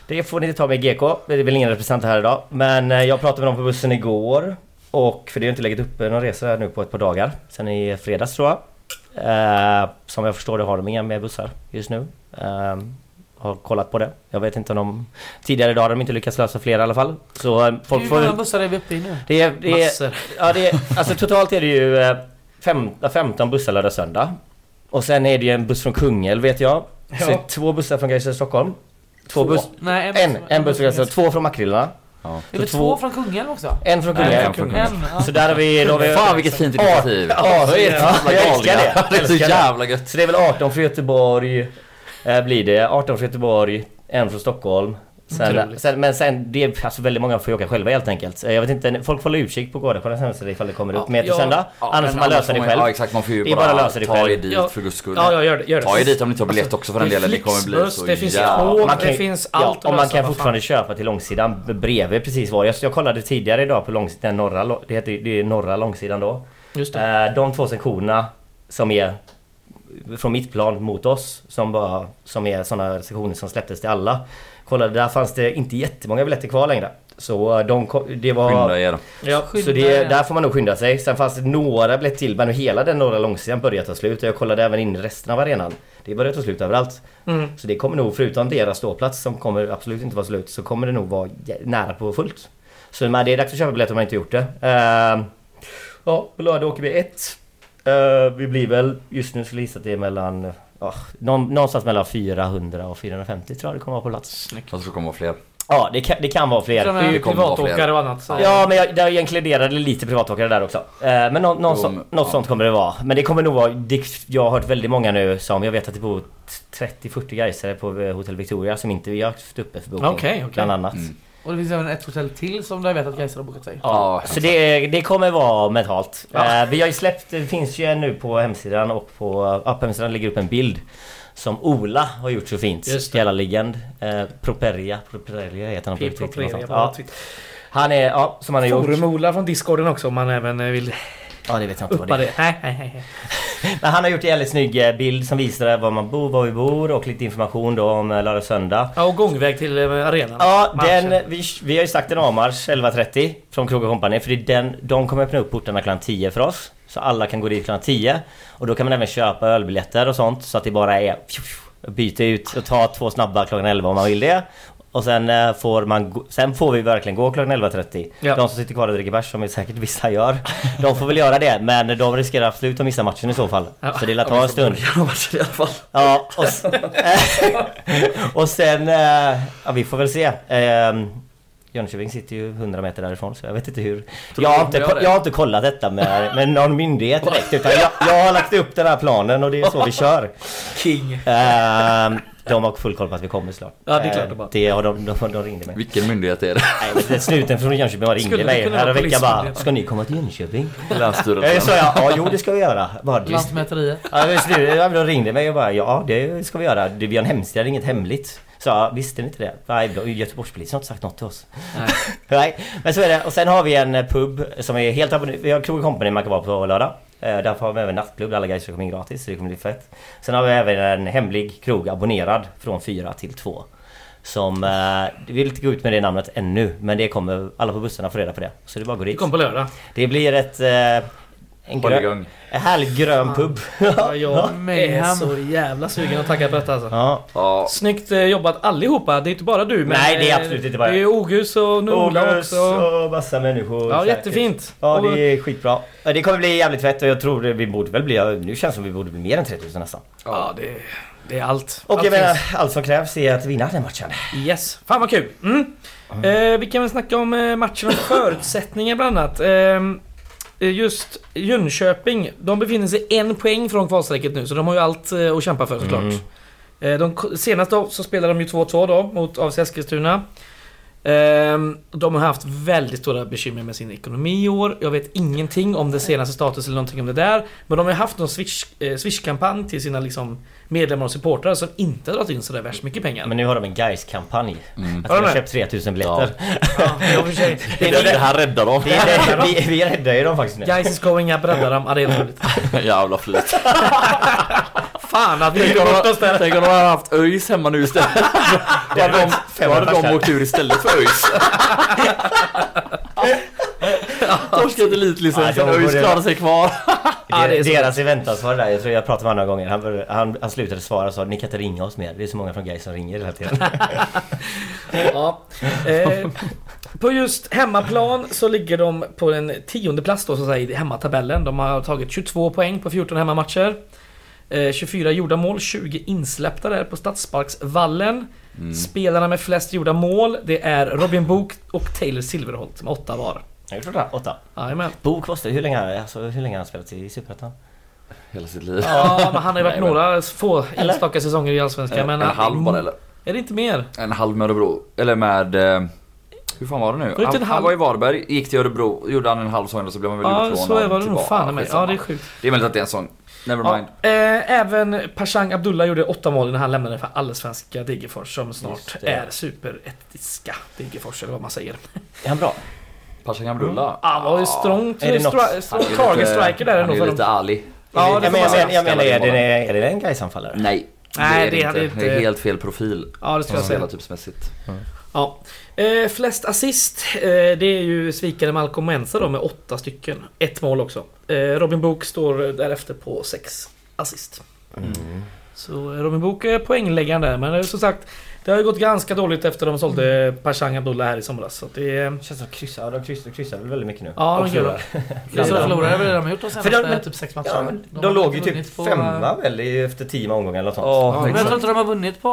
Det får ni inte ta med GK. Det är väl ingen representant här idag. Men eh, jag pratade med dem på bussen igår. Och för det har inte legat uppe någon resa nu på ett par dagar. Sen i fredags tror jag. Eh, som jag förstår det har de inga mer bussar just nu. Eh, har kollat på det. Jag vet inte om de... Tidigare idag har de inte lyckats lösa fler i alla fall. Så eh, folk Hur får... många bussar är vi uppe i nu? Det är, det är, Massor. ja, det är, alltså totalt är det ju eh, fem, 15 bussar lördag söndag. Och sen är det ju en buss från Kungälv vet jag. Så Ja. två bussar från Gais Stockholm. Två, Två? buss... Nej, En, en buss från Gais två från Makrillarna. Ja. Är det så två två- från Kungälv också? En från Kungälv. en från En, ja. Så där har vi... Då har vi Fan vilket fint initiativ! Ja, Jag älskar det. Det är så jävla gött. Så det är väl 18 från Göteborg. Eh, blir det. 18 från Göteborg. En från Stockholm. Sen, sen, men sen, det är alltså väldigt många får åka själva helt enkelt. Jag vet inte, folk får hålla utkik på Gårdakvarnens hemsida ifall det kommer upp mer till ja. söndag. Ja, Annars får man lösa det själv. Ja exakt, man får ju Det bara bara, lösa det ta själv. er dit Ja. för guds skull. Ja, ja, gör det. Gör det. Ta er dit om ni inte har biljett också för den är delen. Det kommer bli så det finns tåg. Man det finns Ja, allt att och man kan fortfarande köpa till långsidan bredvid precis var. Jag, jag kollade tidigare idag på långsidan, norra, det heter det är norra långsidan då. Just det. Eh, de två sektionerna som är från mitt plan mot oss som, bara, som är sådana sektioner som släpptes till alla. Kollade, där fanns det inte jättemånga biljetter kvar längre. Så eh, de, ko- det var... Skynda er. Ja. Så Skynda det, er. där får man nog skynda sig. Sen fanns det några biljetter till men hela den norra långsidan börjar ta slut. Och jag kollade även in resten av arenan. Det börjar ta slut överallt. Mm. Så det kommer nog, förutom deras ståplats som kommer absolut inte vara slut, så kommer det nog vara nära på fullt. Så men det är dags att köpa biljetter om man inte gjort det. Uh, ja, på lördag åker vi ett. Eh, vi blir väl, just nu skulle jag gissa att det är mellan, någon, någonstans mellan 400 och 450 tror jag det kommer vara på plats. Jag tror det kommer vara fler. Ja, det kan, det kan vara fler. Det är ju privatåkare och annat. Så. Ja men jag, jag inkluderade lite privatåkare där också. Eh, men nå, någon Jo, så, något ja. sånt kommer det vara. Men det kommer nog vara... Det, jag har hört väldigt många nu som... Jag vet att det bor 30-40 gaisare på eh, Hotel Victoria som inte vi har haft uppe för bokning. Okej, okej. Bland annat. Mm. Och det finns även ett hotell till som jag vet att Gais har bokat sig. Ja, så det, det kommer vara mentalt. Ja. Eh, vi har ju släppt, det finns ju en nu på hemsidan och på, ja, på hemsidan ligger upp en bild som Ola har gjort så fint. Jävla legend. Eh, Properia, Properia heter han på Twitter. Ja, han är, ja, som han har gjort. Forum-Ola från Discorden också om man även eh, vill Ja, det vet jag inte vad uppa det är. det. Nej, nej, nej. Men han har gjort en jävligt snygg eh, bild som visar var man bor, var vi bor och lite information då om eh, lördag och söndag. Ja, och gångväg till eh, arenan. Ja, den, vi, vi har ju sagt en avmarsch 11.30 från Krog Company för det är den, de kommer öppna upp portarna klockan 10 för oss. Så alla kan gå dit klockan 10. Och då kan man även köpa ölbiljetter och sånt så att det bara är byta ut och ta två snabba klockan 11 om man vill det. Och sen eh, får man Sen får vi verkligen gå klockan 11.30. Ja. De som sitter kvar och dricker bärs, som säkert vissa gör. De får väl göra det, men de riskerar absolut att missa matchen i så fall. Ja. Så det lär ta en stund. i alla fall. Ja, och, och sen... eh, Ja, vi får väl se. Ehm, Jönköping sitter ju 100 meter därifrån så jag vet inte hur... Jag har inte, jag har inte kollat detta med, med någon myndighet direkt utan jag, jag har lagt upp den här planen och det är så vi kör. King. Uh, de har full koll på att vi kommer snart. Ja, det är klart de har. Det har de, de, de ringde mig. Vilken myndighet är det? Nej, men snuten från Jönköping ringde Skulle mig kunna vara här veckan bara? Ska ni komma till Jönköping? Länsstyrelsen. Jag sa jag, ja jo det ska vi göra. Bara, Lantmäteriet. Ja, de ringde mig och bara ja det ska vi göra. Det- Vi har en hemsida, det är inget hemligt. Så visste ni inte det? Nej, Göteborgspolisen har inte sagt något till oss. Nej. Nej, men så är det. Och sen har vi en eh, pub som är helt. Vi har Krog Company man kan vara på lördag. Eh, Därför har vi även nattklubb där alla ska komma in gratis. Så det kommer bli fett. Sen har vi även en hemlig krog abonnerad från 4 till 2. Som... Eh, vi vill inte gå ut med det namnet ännu. Men det kommer... Alla på bussarna får reda på det. Så det är bara att gå Det dit. kom på lördag. Det blir ett... Eh, en grön, igång. en härlig grön pub. Ja, jag är Mayhem. så jävla sugen och taggad på detta alltså. ja. Ja, Snyggt eh, jobbat allihopa. Det är inte bara du men... Nej, det är eh, absolut inte bara Det är Ogus och Nola också. och massa människor. Ja, säkert. jättefint. Ja, det är skitbra. Det kommer bli jävligt fett och jag tror vi borde väl bli... Nu känns det som vi borde bli mer än 3000 nästan. Ja, det, det är allt. Och allt jag menar, allt som krävs är att vinna den matchen. Yes. Fan vad kul. Mm. Eh, vi kan väl snacka om eh, matchen och förutsättningar bland annat. Eh, just Jönköping, de befinner sig en poäng från kvalstrecket nu så de har ju allt eh, att kämpa för såklart. Mm. Eh, De, senast då så spelade de ju 2-2 då mot AFC Eskilstuna. Ehm, De har haft väldigt stora bekymmer med sin ekonomi i år. Jag vet ingenting om det senaste status eller någonting om det där. Men de har haft någon Swish, eh, Swish-kampanj till sina liksom, medlemmar och supportrar som inte har dragit in sådär värst mycket pengar. Men nu har de en guys kampanj Mm. Att de har det? köpt 3000 biljetter. Ja, för sig. Det, är det här räddar dem. Det är det, vi, vi räddar ju dem faktiskt nu. Guys is going up, rädda dem. Ja, det är otroligt. Jävla flyt. Fan att vi Tänk de- oss där. Tänk om de hade haft ÖIS hemma nu istället. Då hade de, då hade de åkt ur istället för ÖIS. Torskat elitlicensen, Ja, ÖIS klarar sig kvar. Ja, det är så. Deras eventansvarig där, jag tror jag pratade med honom några gånger. Han, han, han slutade svara och sa ni kan inte ringa oss mer. Det är så många från Gais som ringer hela tiden. Ja. Eh, på just hemmaplan så ligger de på den tionde plats då så att säga i hemmatabellen. De har tagit 22 poäng på 14 hemmamatcher. Eh, 24 gjorda mål, 20 insläppta där på Stadsparksvallen. Mm. Spelarna med flest gjorda mål, det är Robin Book och Taylor Silverholt med åtta var. Jag tror det. Åtta. Jajamän. Bok måste, hur länge, alltså, hur länge har han spelat i Superettan? Hela sitt liv. Ja, men han har ju varit Nej, men- några få Eller? enstaka säsonger i Allsvenskan. En, Men en halv bara eller? Är det inte mer? En halv med Örebro. Eller med... Eh, hur fan var det nu? det inte Han, en han halv? var i Varberg, gick till Örebro, gjorde han en halv säsong och så blev han väl Ja, utlånad så var det nog tillbaka. fan med. Ja, det är sjukt. Det är möjligt att det är en sån. Never Ja, eh, även Pashang Abdullah gjorde åtta mål när han lämnade för allsvenska Degerfors som snart det. är superettiska Degerfors eller vad man säger. Är han bra? Pashan Abdullah. Han var ju strong, Är det något- stri- strong Han är target lite- striker där Han ändå är för lite dem. ärlig. Ja, det jag, får menar, man säga. jag menar, är det, är det en Gais-anfallare? Nej. Nej, det är hade det inte- inte. Det är helt fel profil. Ja, det skulle jag säga. Spelartypsmässigt. Ja. Eh, flest assist, eh, det är ju svikare Malcolm Mensa då med åtta stycken. Ett mål också. Eh, Robin Book står därefter på sex assist. Mm. Så eh, Robin Book är poängläggaren där, men eh, som sagt det har ju gått ganska dåligt efter de sålde Pashang Abdullah här i somras. Så det är... Det känns som kryssar, ja, de kryssar, kryssar väl väldigt mycket nu. Ja, Och de gör förlorar. Så de förlorade väl redan de gjort de För senaste de- men- typ sex matcherna. Ja, men de, har låg ju typ på- femma väl efter tio omgångar eller något sånt. Ja, Men jag tror inte de har vunnit på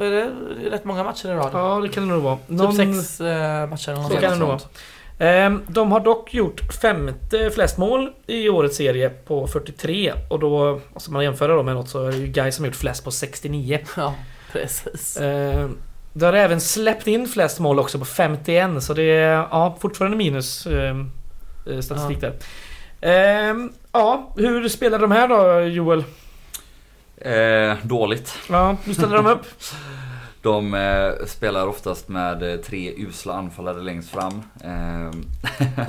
är det, rätt många matcher i rad. Ja, det kan det nog vara. Typ sex eh, matcher eller något Så kan det sånt. nog vara. Ehm, De har dock gjort femte flest mål i årets serie på 43 och då, alltså man jämför då med något så är det ju Guy som har gjort flest på 69. Ja, precis. Ehm, Det har även släppt in flest mål också på 51 så det är ja, fortfarande minus ehm, eh, statistik där. Ehm, Ja, hur spelar de här då Joel? Eh, dåligt. Ja, hur ställer de upp? De eh, spelar oftast med eh, tre usla anfallare längst fram. Eh,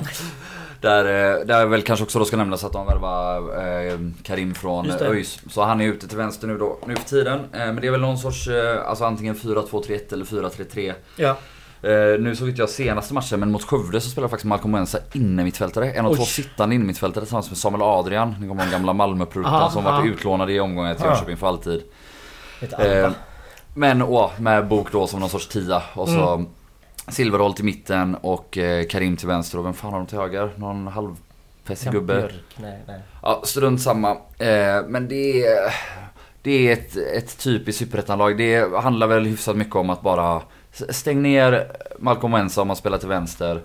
där, eh, där väl kanske också då ska nämnas att de värvar eh, Karim från eh. ÖIS. Så han är ute till vänster nu då, nu för tiden. Eh, men det är väl någon sorts, eh, alltså antingen 4-2-3-1 eller 4-3-3. Ja. Eh, nu såg inte jag senaste matchen men mot Skövde så spelar faktiskt Malcolm Wensa inne mittfältare. En av Oj. två sittande inne mittfältare tillsammans med Samuel Adrian. Ni kommer ihåg gamla Aha, Malmöpruten som varit ja. utlånad i omgången till. Jönköping för alltid. Eh, men åh, med Bok då som någon sorts tia och så Mm. Silverholt i mitten och eh, Karim till vänster och vem fan har de till höger? Någon halvfessig gubbe? Björk, nej, nej. Ja, strunt samma. Eh, men det är, det är ett, ett typiskt superettanlag. Det handlar väl hyfsat mycket om att bara Stäng ner Malcolm Wensa om han spelar till vänster.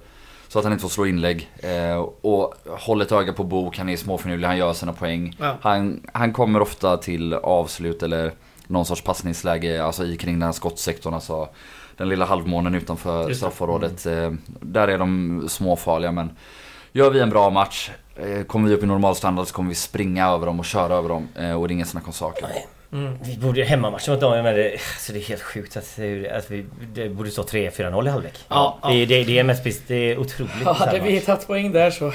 Så att han inte får slå inlägg. Eh, och håll ett öga på Bok, han är småfinurlig, han gör sina poäng. Ja. Han, han kommer ofta till avslut eller någon sorts passningsläge, alltså i kring den här skottsektorn. Alltså den lilla halvmånen utanför det. straffområdet. Eh, där är de småfarliga men gör vi en bra match, eh, kommer vi upp i normalstandard så kommer vi springa över dem och köra över dem. Eh, och det är ingen snack om saken. Mm. Vi borde ju hemmamatchen mot dem, jag menar, det, alltså det är helt sjukt att, att vi det borde stå 3-4-0 i halvlek. Ja, det, är- det, det är mest precis- det är otroligt. Ja, hade vi tagit poäng där så...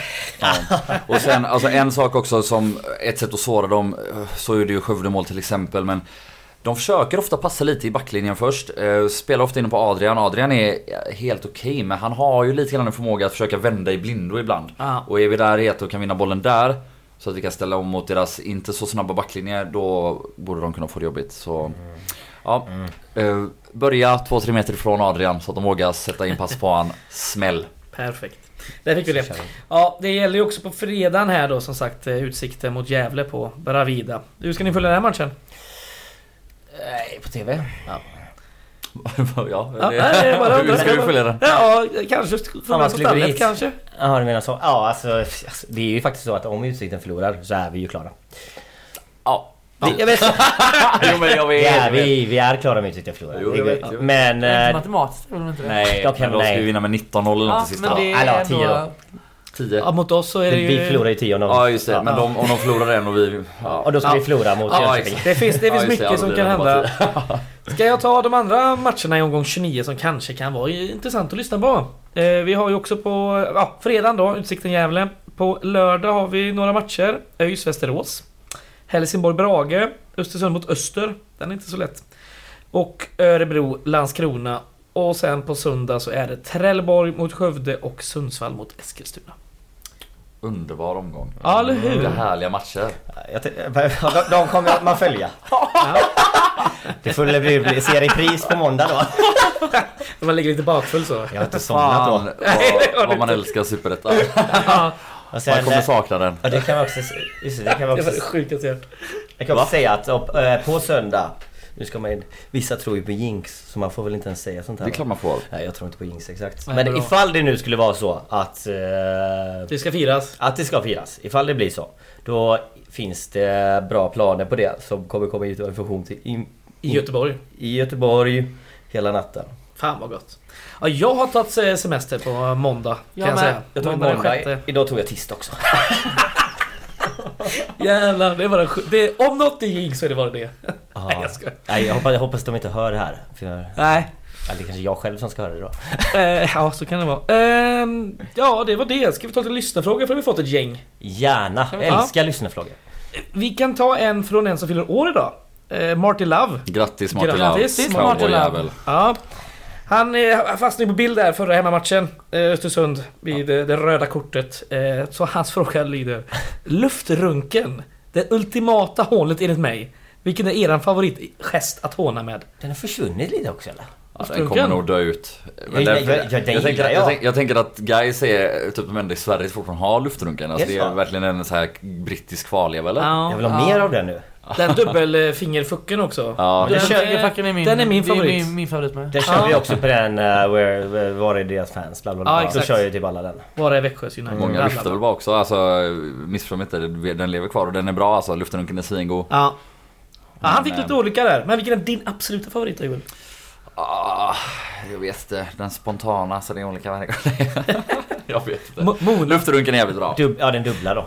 Och sen, alltså en sak också som ett sätt att såra dem, så är det ju Skövdemål till exempel men de försöker ofta passa lite i backlinjen först. Eh, spelar ofta inne på Adrian. Adrian är helt okej men han har ju lite grann en förmåga att försöka vända i blindo ibland. Ja. Och är vi där i ett och kan vinna bollen där så att vi kan ställa om mot deras inte så snabba backlinjer då borde de kunna få det jobbigt. Så ja, eh, börja 2-3 meter ifrån Adrian så att de vågar sätta in pass på han. Smäll. Perfekt. Där fick vi det. Ja, det gäller ju också på fredagen här då som sagt eh, Utsikten mot Gävle på Bravida. Hur ska ni följa den här matchen? Nej, på TV? Ja. ja, Ja, det, nej, det bara- hur ska vi följa den? Ja, kanske från gå stallet kanske? Ja, du menar så? Ja, alltså, alltså det är ju faktiskt så att om Utsikten förlorar så är vi ju klara. Ja. Jag vet jo men jag Vi vet. är, vi, vi är klara om Utsikten förlorar. Jo, jag vet, jo. Men... Men inte eh, matematiskt är väl inte det? Nej, Jag kan- men då ska nej. vi vinna med 19-0 eller något Ja, sista. men det Eller ja, är 10 ändå... då. 10. Ja, mot oss så är det ju... Vi förlorar ju 10 om de... Ja just det, men de, om de förlorar en och vi... Ja. Och då ska Ja. vi förlora mot Ja, Jönköping. Det finns, det finns mycket som kan hända. Ska jag ta de andra matcherna i omgång 29 som kanske kan vara intressant att lyssna på? Eh, vi har ju också på ja, fredagen då, Utsikten Gävle. På lördag har vi några matcher. ÖIS Västerås. Helsingborg Brage. Östersund mot Öster. Den är inte så lätt. Och Örebro Landskrona. Och sen på söndag så är det Trelleborg mot Skövde och Sundsvall mot Eskilstuna. Underbar omgång. Ja, eller hur? Vilka härliga matcher. Jag de, de kommer man följa. Det får väl bli, bli se repris på måndag då. Man ligger lite bakfull så. Jag har inte somnat då. vad, vad man älskar Superettan. Sen, Man kommer eh, sakna den. ja, det kan man också, just det, det kan man det var också, det sjukaste jag hört. jag kan också säga att eh, på söndag, nu ska man vissa tror ju på jinx så man får väl inte ens säga sånt här. Det klart man får. Nej jag tror inte på jinx exakt. Nej, Men bra. ifall det nu skulle vara så att... Eh, Det ska firas. att det ska firas, ifall det blir så. Då finns det bra planer på det som kommer komma ut information till i, I Göteborg. i Göteborg hela natten. Fan vad gott. Ja, jag har tagit eh, semester på måndag. Kan Jag jag, säga. Jag tog Måndag måndag, idag tog jag tisdag också. Jävlar, det var sj- det, Om något det gick så är det bara det. Nej jag skojar. Nej, jag hoppas, jag hoppas de inte hör det här. För jag, Nej. eller det kanske jag själv som ska höra det då. Eh, ja, så kan det vara. Ehm, ja, det var det. Ska vi ta lite lyssnarfrågor för vi har fått ett gäng. Gärna! vi- Älskar lyssnarfrågor. Vi kan ta en från en som fyller år idag. Eh, Marty Love. Grattis Martin Grattis, Lav. Martin Lav. Cowboyjävel. Ja. Han fastnade på bild där förra hemmamatchen. Eh, Östersund vid eh, det röda kortet. Eh, så hans fråga lyder. Luftrunken. Det ultimata hålet enligt mig. Vilken är eran favoritgest att håna med? Den har försvunnit lite också eller? Ja, den kommer nog dö ut. Men Ja, ja, ja, jag, tänker, jag. jag. att guys är typ de enda i Sverige som fortfarande har luftrunken. Alltså, det är verkligen en så här brittisk kvarleva eller? Ja. Jag vill ha mer av den nu. Den dubbelfingerfucken också. Ja. Den, Den är- är min, den är min det favorit. min, min favorit med. Den kör Ja. vi också på den, uh, where, where, var är deras fans? Bla, bla, bla. Ja, Då kör jag typ alla den. Bara i Växjös United. Många Bla, lyfter väl bara också. Alltså missförstå mig inte, den lever kvar och den är bra alltså. Luftrunken är svingod. Ja. ja. Han fick lite olika där. Men vilken är din absoluta favorit Joel? Ah, jag vet inte. Den spontana så det är olika varje gång. jag vet inte. Luftrunken är jävligt bra. Dub, ja, den dubbla då.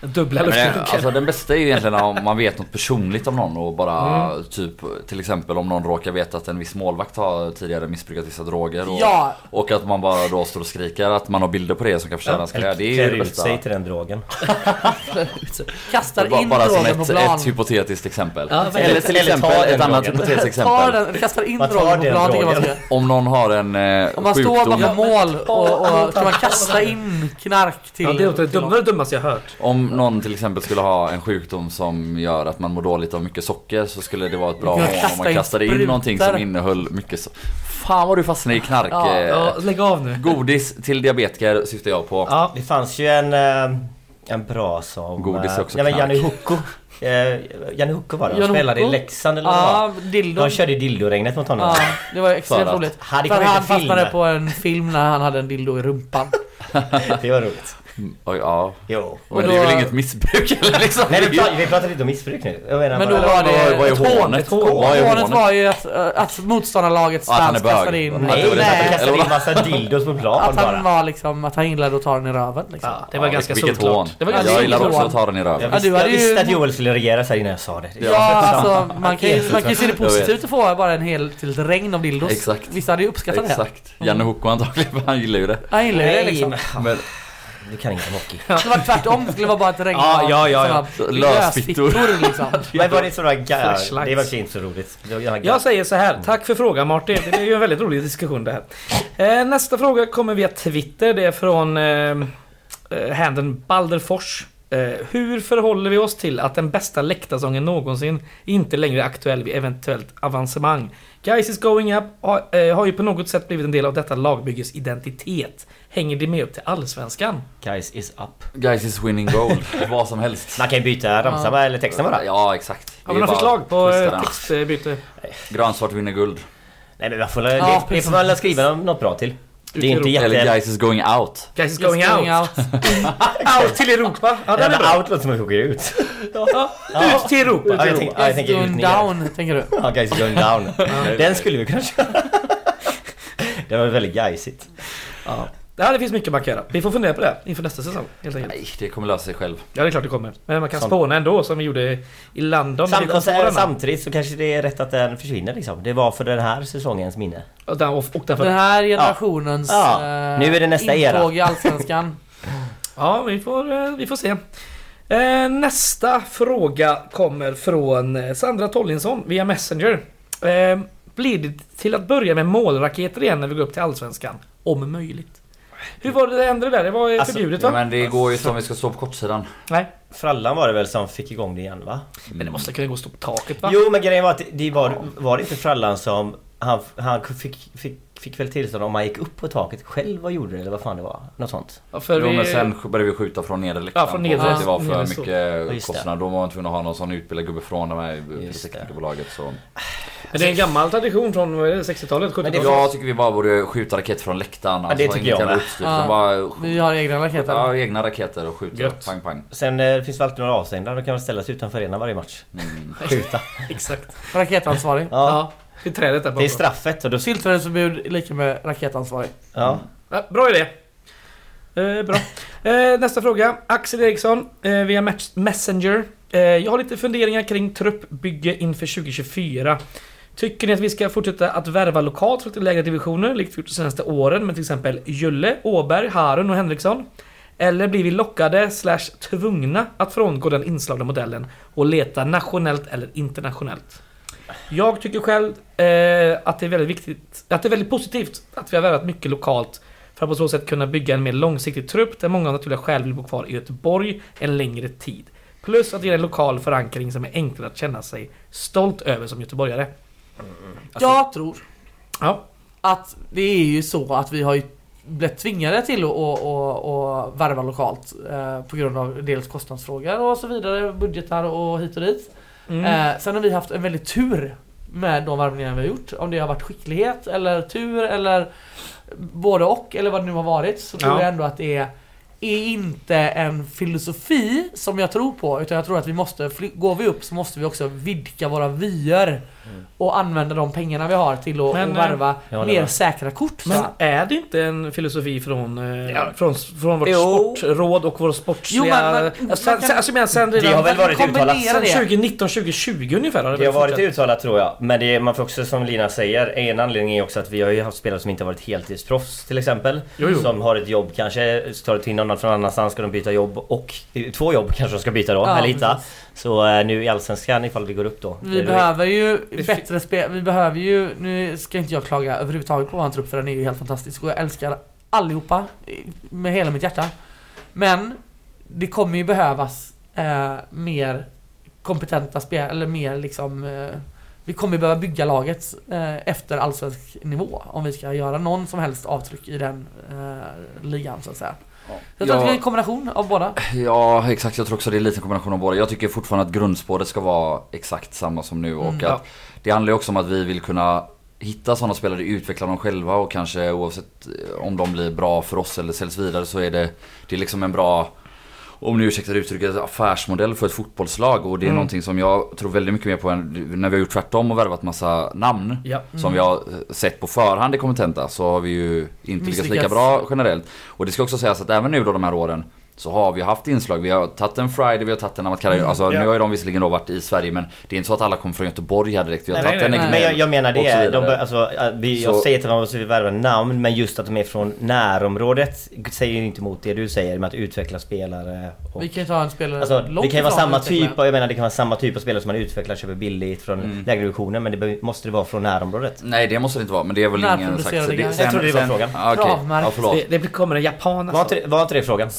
Dubbla luftrunken. alltså den bästa är ju egentligen om man vet något personligt om någon och bara Mm. typ till exempel om någon råkar veta att en viss målvakt har tidigare missbrukat vissa droger och, Ja! och att man bara då står och skriker att man har bilder på det som kan förstöra ens karriär. Det är ju det ut bästa. sig till den drogen. Kastar Bara, in bara som drogen på ett, plan. ett hypotetiskt exempel. Ja, eller till Eller ta exempel ett annat drogen. hypotetiskt exempel. den, kastar in drogen på plan drogen. Om någon har en eh, Om man står sjukdom, bakom mål och, och kan man kasta in knark till... Ja, det till dumma- det dummaste jag hört. om någon till exempel skulle ha en sjukdom som gör att man mår dåligt av mycket socker så skulle det vara ett bra mål om man kastade in någonting som innehöll mycket so Fan vad du fastnar i knark. Ja, eh, Ja, lägg av nu. Godis till diabetiker syftar jag på. Ja, Det fanns ju en, eh, en bra som... Godis är eh, också ja, men knark. Janne Hukko. Eh, Janne Hucko var det. Han spelade Hucko? i Leksand eller vad det var. Ja, dildo. De körde dildoregnet mot honom. Ja, det var extremt roligt. För han fastnade på en film när han hade en dildo i rumpan. Det var roligt. Oj, ja. Jo. Men Och det är väl inget missbruk eller liksom? Nej vi pratar, vi pratar inte om missbruk nu. Jag menar Men bara... då var det... Vad är hånet? Hånet hånet? var ju att, äh, att han är bög. kastade in... Nej, det. nej, Eller han kastade in massa dildos på plan Att han bara. var liksom, att han gillade att ta den i röven liksom. Ja, det var Ja, ganska vilket solklart. hån. Det var ganska Jag gillar också att ta den i Jag röven. Ja, visste, du hade jag ju- visste att Joel skulle reagera så här innan jag sa det. Ja, alltså man kan, ju, man kan se det Jag vet. positivt att få bara en hel till ett regn av dildos. Exakt. Vissa hade ju uppskattat det. Exakt. Janne Hucko antagligen, för han gillar ju det. Han gillar ju det liksom. Du kan inte om hockey. Det skulle vara tvärtom, det skulle vara bara ett regn Ja, av ja, ja, ja. såna Lösfittor. lösfittor liksom. Men var det sådana ga- Flashlights. Det var kanske inte så roligt. Det var Jag säger så här, tack för frågan Martin. Det är ju en väldigt rolig diskussion det här. Eh, nästa fråga kommer via Twitter. Det är från eh, eh, Balderfors. Eh, hur förhåller vi oss till att den bästa läktarsången någonsin inte längre är aktuell vid eventuellt avancemang? Guys is going up har, eh, har ju på något sätt blivit en del av detta lagbygges identitet. Hänger det med upp till Allsvenskan? Guys is up. Guys is winning gold. Vad som helst. Man kan ju byta ramsan va, eller texten bara. Ja, exakt. Har vi några förslag på eh, textbyte? Grönsvart vinner guld. Nej men man får, Ja, det, det precis. får man väl skriva något bra till. Det är inte Eller jätte... Guys is going out. Guys is going out. Out till Europa. Ja, den är bra. out låter som att vi åker ut. Ja, Ut till Europa. Ja, jag tänker, ja, jag tänker ut going ner. down, tänker du? Ja, guys is going down. Den skulle vi kunna köra. Det var väldigt gaisigt. Ja. Ja, det finns mycket man kan göra. Vi får fundera på det inför nästa säsong. Helt enkelt. Nej, det kommer lösa sig själv. Ja, det är klart det kommer. Men man kan Som- spåna ändå som vi gjorde i London. när vi Sam, kom och denna. samtidigt så kanske det är rätt att den försvinner liksom. Det var för den här säsongens minne. Och den- och och Den här generationens Ja. eh, Nu är det nästa era. i Allsvenskan. Ja, vi får, eh, vi får se. Eh, nästa fråga kommer från Sandra Tollinsson via Messenger. Blir det till att börja med målraketer igen när vi går upp till Allsvenskan? Om möjligt. Hur var det det ändrade där? Det var Alltså, förbjudet Ja, va? men det går ju som vi ska stå på kortsidan. Nej. Frallan var det väl som fick igång det igen va? Men det måste kunna gå att stå på taket va? Jo men grejen var att det var, var det inte Frallan som han, han fick, fick, fick väl tillstånd om han gick upp på taket själv och gjorde det eller vad fan det var? Något sånt. Ja, för Jo, vi, men sen började vi skjuta från nedre läktaren. Ja, från nedre- att Det var för nedre mycket det. kostnader. Då var man tvungen att ha någon sån utbildad gubbe från de här Just det. teknikbolaget. Så. Men det är en gammal tradition från vad är det, 60-talet, Men det 70-talet. Jag tycker vi bara borde skjuta raket från läktaren. Ja, det Alltså, tycker jag med. Ja. bara Vi har egna raketer. ja, egna raketer och skjuta. Gött. Pang pang. Sen eh, finns det alltid några avstängda. Då kan man ställa sig utanför arenan varje match. Mm. Skjuta. Exakt. Raketansvarig. Ja. Vid trädet där Det är bakom. straffet och då... Tillträdesförbud är lika med raketansvarig. Ja. Ja, bra idé. Eh, bra. Eh, nästa fråga. Axel Eriksson eh, via Match- Messenger. Eh, jag har lite funderingar kring truppbygge inför 2024. Tycker ni att vi ska fortsätta att värva lokalt för lite lägre divisioner, likt vi gjort de senaste åren med till exempel Julle, Åberg, Harun och Henriksson? Eller blir vi lockade slash tvungna att frångå den inslagna modellen och leta nationellt eller internationellt? Jag tycker själv eh, att det är väldigt viktigt, att det är väldigt positivt att vi har värvat mycket lokalt för att på så sätt kunna bygga en mer långsiktig trupp där många av naturliga skäl vill bo kvar i Göteborg en längre tid. Plus att det ger en lokal förankring som är enklare att känna sig stolt över som göteborgare. Jag tror Ja, att det är ju så att vi har ju blivit tvingade till att värva lokalt eh, på grund av dels kostnadsfrågor och så vidare, budgetar och hit och dit. Mm. Eh, sen har vi haft en väldigt tur med de värvningar vi har gjort. Om det har varit skicklighet eller tur eller både och eller vad det nu har varit så tror Ja. jag ändå att det är, är inte en filosofi som jag tror på utan jag tror att vi måste, går vi upp så måste vi också vidga våra vyer och använda de pengarna vi har till att, Men, att eh, mer säkra kort. Men så. är det inte en filosofi från, eh, Ja. från, från vårt Jo. sportråd och vår sportsliga... Jo, men- alltså, man sen, kan- alltså, sen redan... Det har väl varit uttalat. Sen 2019, 2020 ungefär har det Det har väl varit uttalat tror jag. Men det, man får också som Lina säger, en anledning är också att vi har ju haft spelare som inte har varit heltidsproffs till exempel. Jo, jo. Som har ett jobb kanske, tar det till någon från annanstans ska de byta jobb och två jobb kanske de ska byta då, Ja, eller hitta. precis. Så eh, nu i Allsvenskan ifall vi går upp då. Vi behöver ju bättre spel. Vi behöver ju, nu ska inte jag klaga överhuvudtaget på vår trupp för den är ju helt fantastisk och jag älskar allihopa med hela mitt hjärta. Men det kommer ju behövas eh, mer kompetenta spel, eller mer liksom eh, vi kommer ju behöva bygga laget eh, efter allsvensk nivå om vi ska göra någon som helst avtryck i den eh, ligan så att säga. Jag tror att det är en kombination av båda. Ja exakt, jag tror också det är lite en kombination av båda. Jag tycker fortfarande att grundspåret ska vara exakt samma som nu och Mm, ja. det handlar ju också om att vi vill kunna hitta sådana spelare, utveckla dem själva och kanske oavsett om de blir bra för oss eller säljs vidare så är det, det är liksom en bra om ni ursäktar uttrycket, affärsmodell för ett fotbollslag och det är Mm. någonting som jag tror väldigt mycket mer på än när vi har gjort tvärtom och värvat massa namn Ja. som vi har eh, sett på förhand är kompetenta så har vi ju inte lyckats lika bra generellt. Och det ska också sägas att även nu då de här åren så har vi haft inslag. Vi har tagit en Friday, vi har tagit en Amat Karay. Alltså ja. nu har ju de visserligen då varit i Sverige men det är inte så att alla kommer från Göteborg här direkt. Vi har Nej, tagit nej, en nej, men jag, jag menar och det, är, de, alltså, äh, vi, jag Så- säger inte att man måste värva namn men just att de är från närområdet säger ju inte emot det du säger med att utveckla spelare. Och, Vi kan ju ta en spelare alltså, det långt kan ju vara samma typ, av- jag menar det kan vara samma typ av spelare som man utvecklar köper billigt från Mm. lägre divisioner men det måste det vara från närområdet. Nej det måste det inte vara men det är väl ingen sagt. grejer. Jag trodde det var frågan. Ja, okej. Kravmärkt. Ja, förlåt. Det, det kommer en japan Var alltså. inte, det- var inte det frågan?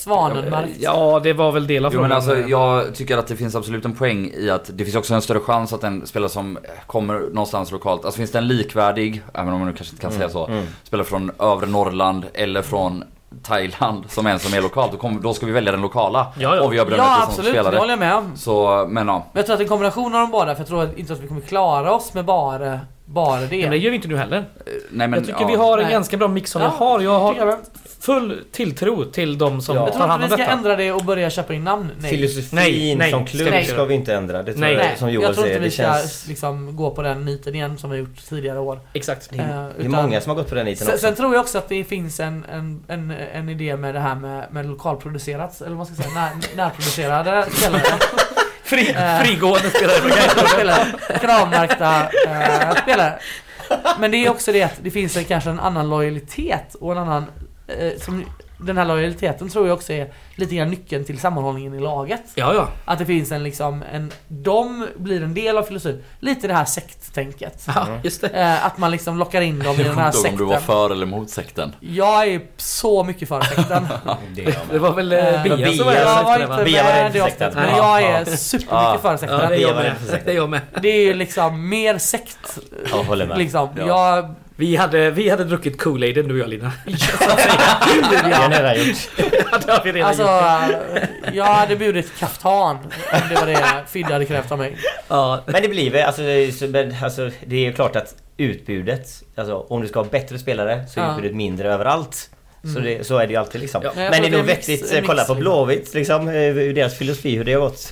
Ja, det var väl del av Jo men frågan. alltså jag tycker att det finns absolut en poäng i att det finns också en större chans att en spelare som kommer någonstans lokalt, alltså finns det en likvärdig, även om man nu kanske inte kan säga så, mm. spelare från övre Norrland eller från Thailand som en som är lokalt, då, då ska vi välja den lokala. Ja, ja. Och vi har bedömt Ja det som absolut, det spelare. håller jag med om. Så, men ja. Men jag tror att det är en kombination av de båda för jag tror inte att vi kommer klara oss med bara, bara det. Men det gör vi inte nu heller. Nej men jag tycker ja. vi har en Nej. ganska bra mix som Ja, vi har. Jag jag har full tilltro till de som Ja. Jag tar tror hand inte om vi ska detta. ändra det och börja köpa in namn. Nej. Filosofin Nej, nej, som klubb inte ska vi inte ändra. Det tror Nej. jag, Nej, som Joel jag tror säger. inte vi ska känns, liksom gå på den niten igen som vi har gjort tidigare år. Exakt. det, är, Eh, det är utan- många som har gått på den niten Sen, också. sen tror jag också att det finns en, en, en, en idé med det här med, med lokalproducerat, eller vad man ska säga, när, närproducerade spelare. Fri, Eh. frigående spelare. Kravmärkta eh, spelare. Men det är också det att det finns en, kanske en annan lojalitet och en annan... Eh, som, den här lojaliteten tror jag också är lite grann nyckeln till sammanhållningen i laget. Ja, ja. Att det finns en liksom, en, de blir en del av filosofin. Lite det här sekttänket. ja just det. Eh, att man liksom lockar in dem i den här ihåg om sekten. du var för eller mot sekten. Jag är så mycket för sekten. Det Det var väl Eh, eh, Bia Bia som var Jag var det, inte Bia var med sekten. avsnittet, men Ja, jag är ja. supermycket Ja, för Ja, sekten. det sekten. Det är jag med. Det är ju liksom mer sekt. Jag håller med. Liksom. Ja. Jag, Vi hade, vi hade druckit Kool-Aiden du och jag Lina. Det har ni redan gjort. Ja, det har vi redan alltså, gjort. jag hade bjudit kaftan om det var det Fidde hade krävt av mig. Ja, Men det blir väl, alltså, alltså det är ju klart att utbudet, alltså om du ska ha bättre spelare så är Ja. utbudet mindre överallt. Så, Mm. det, så är det ju alltid liksom. Ja. Men det är nog vettigt, en eh, kolla på. Blåvitt liksom, eh, hur deras filosofi, hur det har gått.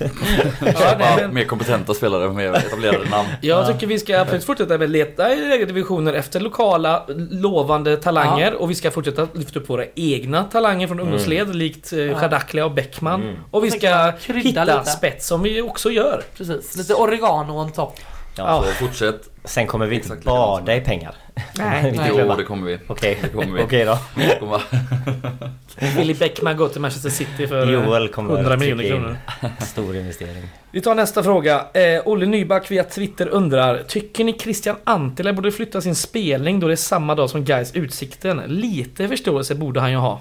ja, men, Mer kompetenta spelare, mer etablerade namn. jag tycker vi ska absolut fortsätta med leta i lägre divisioner efter lokala lovande talanger och vi ska fortsätta lyfta upp våra egna talanger från ungdomsled likt eh, Ja. Chadaklia och Bäckman. Mm. Och vi ska hitta lite. spets som vi också gör. Precis. Lite oregano on top. Ja. Så fortsätt. Sen kommer vi inte Exakt bada i pengar. Nej. Jo, det kommer vi. Okej, Det kommer vi. okej då. Billy Bäckman går till Manchester City för eh, Joel kommer 100 att miljoner kronor. Stor investering. Vi tar nästa fråga. Eh, Olle Nyback via Twitter undrar Tycker ni Christian Antila borde flytta sin spelning då det är samma dag som Gais Utsikten? Lite förståelse borde han ju ha.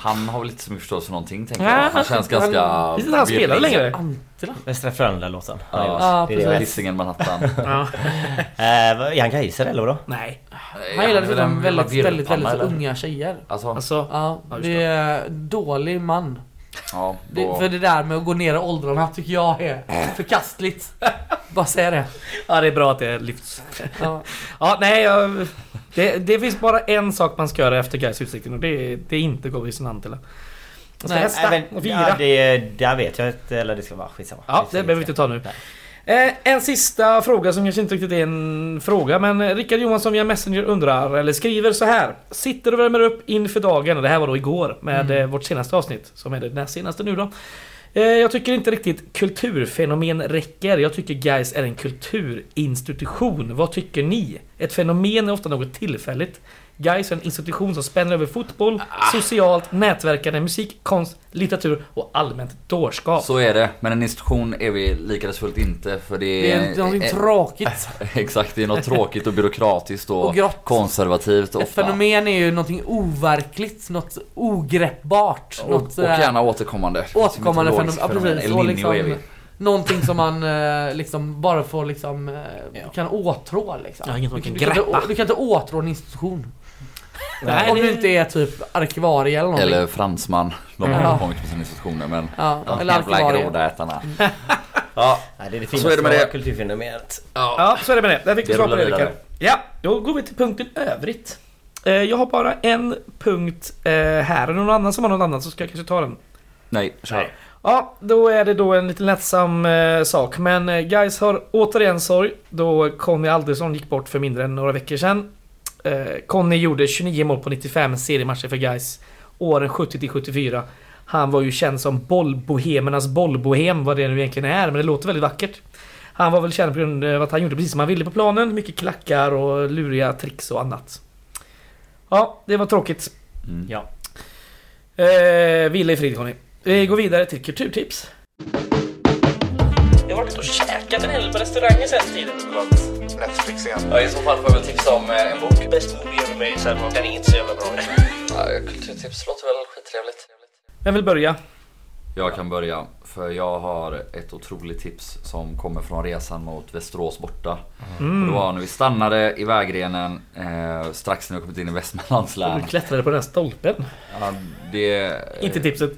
Han har väl inte så mycket förståelse för någonting tänker jag. han- Han känns han- ganska... Visst är han spelar virrig. längre? Antila. Västra Frölunda-låten. Ja, precis. Hisingen Manhattan. Ja. Eh, är han Gaiser eller vadå? Nej. Han gillar väldigt, väldigt, väldigt eller? unga tjejer. Alltså, Alltså, Ja, det är dålig man. Ja. Det, Då, för det där med att gå ner i åldrarna tycker jag är förkastligt. Bara säga det. ja det är bra att det lyfts. Ja. Ja, nej. Jag, det, det finns bara en sak man ska göra efter Gais Utsikten och det är, det är inte gå Christian Antila. Man ska Nej, hästa Även, och ja, fira. det, där vet jag inte, eller det ska vara skitsamma. Ja, det behöver vi inte ta nu. Eh, en sista fråga som kanske inte riktigt är en fråga men Rickard Johansson via Messenger undrar, eller skriver så här. Sitter och värmer upp inför dagen, och det här var då igår med Mm. eh, vårt senaste avsnitt som är det näst senaste nu då. Eh, jag tycker inte riktigt kulturfenomen räcker. Jag tycker guys är en kulturinstitution. Vad tycker ni? Ett fenomen är ofta något tillfälligt. Guys är en institution som spänner över fotboll, socialt, nätverkande, musik, konst, litteratur och allmänt dårskap. så är det. Men en institution är vi likades fullt inte för det Det är... är någonting eh, tråkigt. Exakt, det är något tråkigt och byråkratiskt och, Och grått. konservativt Ett ofta. fenomen är ju någonting overkligt, något ogreppbart. Och, något, och eh, gärna återkommande. återkommande fenomen. Ja, precis. Niño liksom, är någonting som man eh, liksom bara får liksom, eh, kan åtrå liksom. Ja, inget man kan du, kan inte, du kan inte åtrå en institution. Nej, Om det- du inte är typ arkivarie eller någonting. Eller fransman. De har Ja. ju på sina institutioner men... ja, De eller jävla arkivarie. grodätarna. ja, Nej, det är det Så finaste är det med det. kulturfenomenet. Ja, så är det med det. Där fick du Det svar på rullar det vidare. Rickard. Ja, då går vi till punkten övrigt. Eh, Jag har bara en punkt eh, här. Är det någon annan som har någon annan så ska jag kanske ta den. nej, kör. Ja, då är det då en lite lättsam eh, sak. Men eh, guys har återigen sorg då Conny Aldersson gick bort för mindre än några veckor sedan. Eh, Conny gjorde 29 mål på 95 seriematcher för guys åren 70 till 74. Han var ju känd som bollbohemernas bollbohem, vad det nu egentligen är, men det låter väldigt vackert. Han var väl känd på grund av att han gjorde precis som han ville på planen. Mycket klackar och luriga tricks och annat. Ja, det var tråkigt. Mm. Ja. Eh, Vila i frid Conny. Vi går vidare till kulturtips. Jag har varit och käkat en hel på restauranger sen tiden. Netflix igen. Ja, I så fall får jag väl tipsa om eh, en bok. Best movie ever made, sen den är inte så jävla bra. Ja, kulturtips låter väl skittrevligt. Vem vill börja? Jag kan börja, för jag har ett otroligt tips som kommer från resan mot Västerås borta. Mm. Och det var när vi stannade i vägrenen eh, strax när vi kommit in i Västmanlands län. Du klättrade på den här stolpen. Ja, det Inte tipset.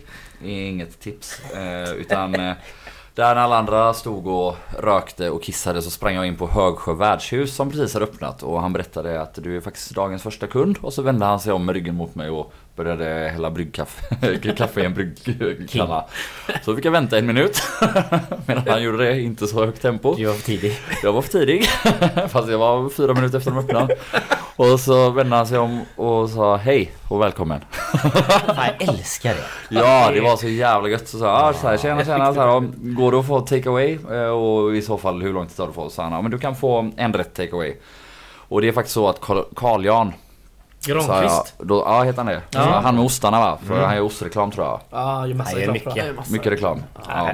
är inget tips. Eh, utan eh, där när alla andra stod och rökte och kissade så sprang jag in på Högsjö värdshus som precis har öppnat. Och han berättade att du är faktiskt dagens första kund. Och så vände han sig om med ryggen mot mig och började hälla bryggkaffe kaffe i en bryggkanna. Så fick jag vänta en minut. Medan han gjorde det, inte så högt tempo. Du var för tidig. Jag var för tidig. Fast jag var fyra minuter efter de öppnade. Och så vände han sig om och sa hej och välkommen. Fan, jag älskar det. Ja, det var så jävla gött. Så sa jag, ah, så här, tjena tjena, så här, går det att få take away? Eh, Och i så fall hur lång tid tar det att få? Så ja, men du kan få en rätt take away. Och det är faktiskt så att Carl- Jan Granqvist. då, ja heter han det? Ja. Han med ostarna va? För han gör ostreklam tror jag. Ja, massa Nej, det är reklam mycket. Mycket reklam. Ja.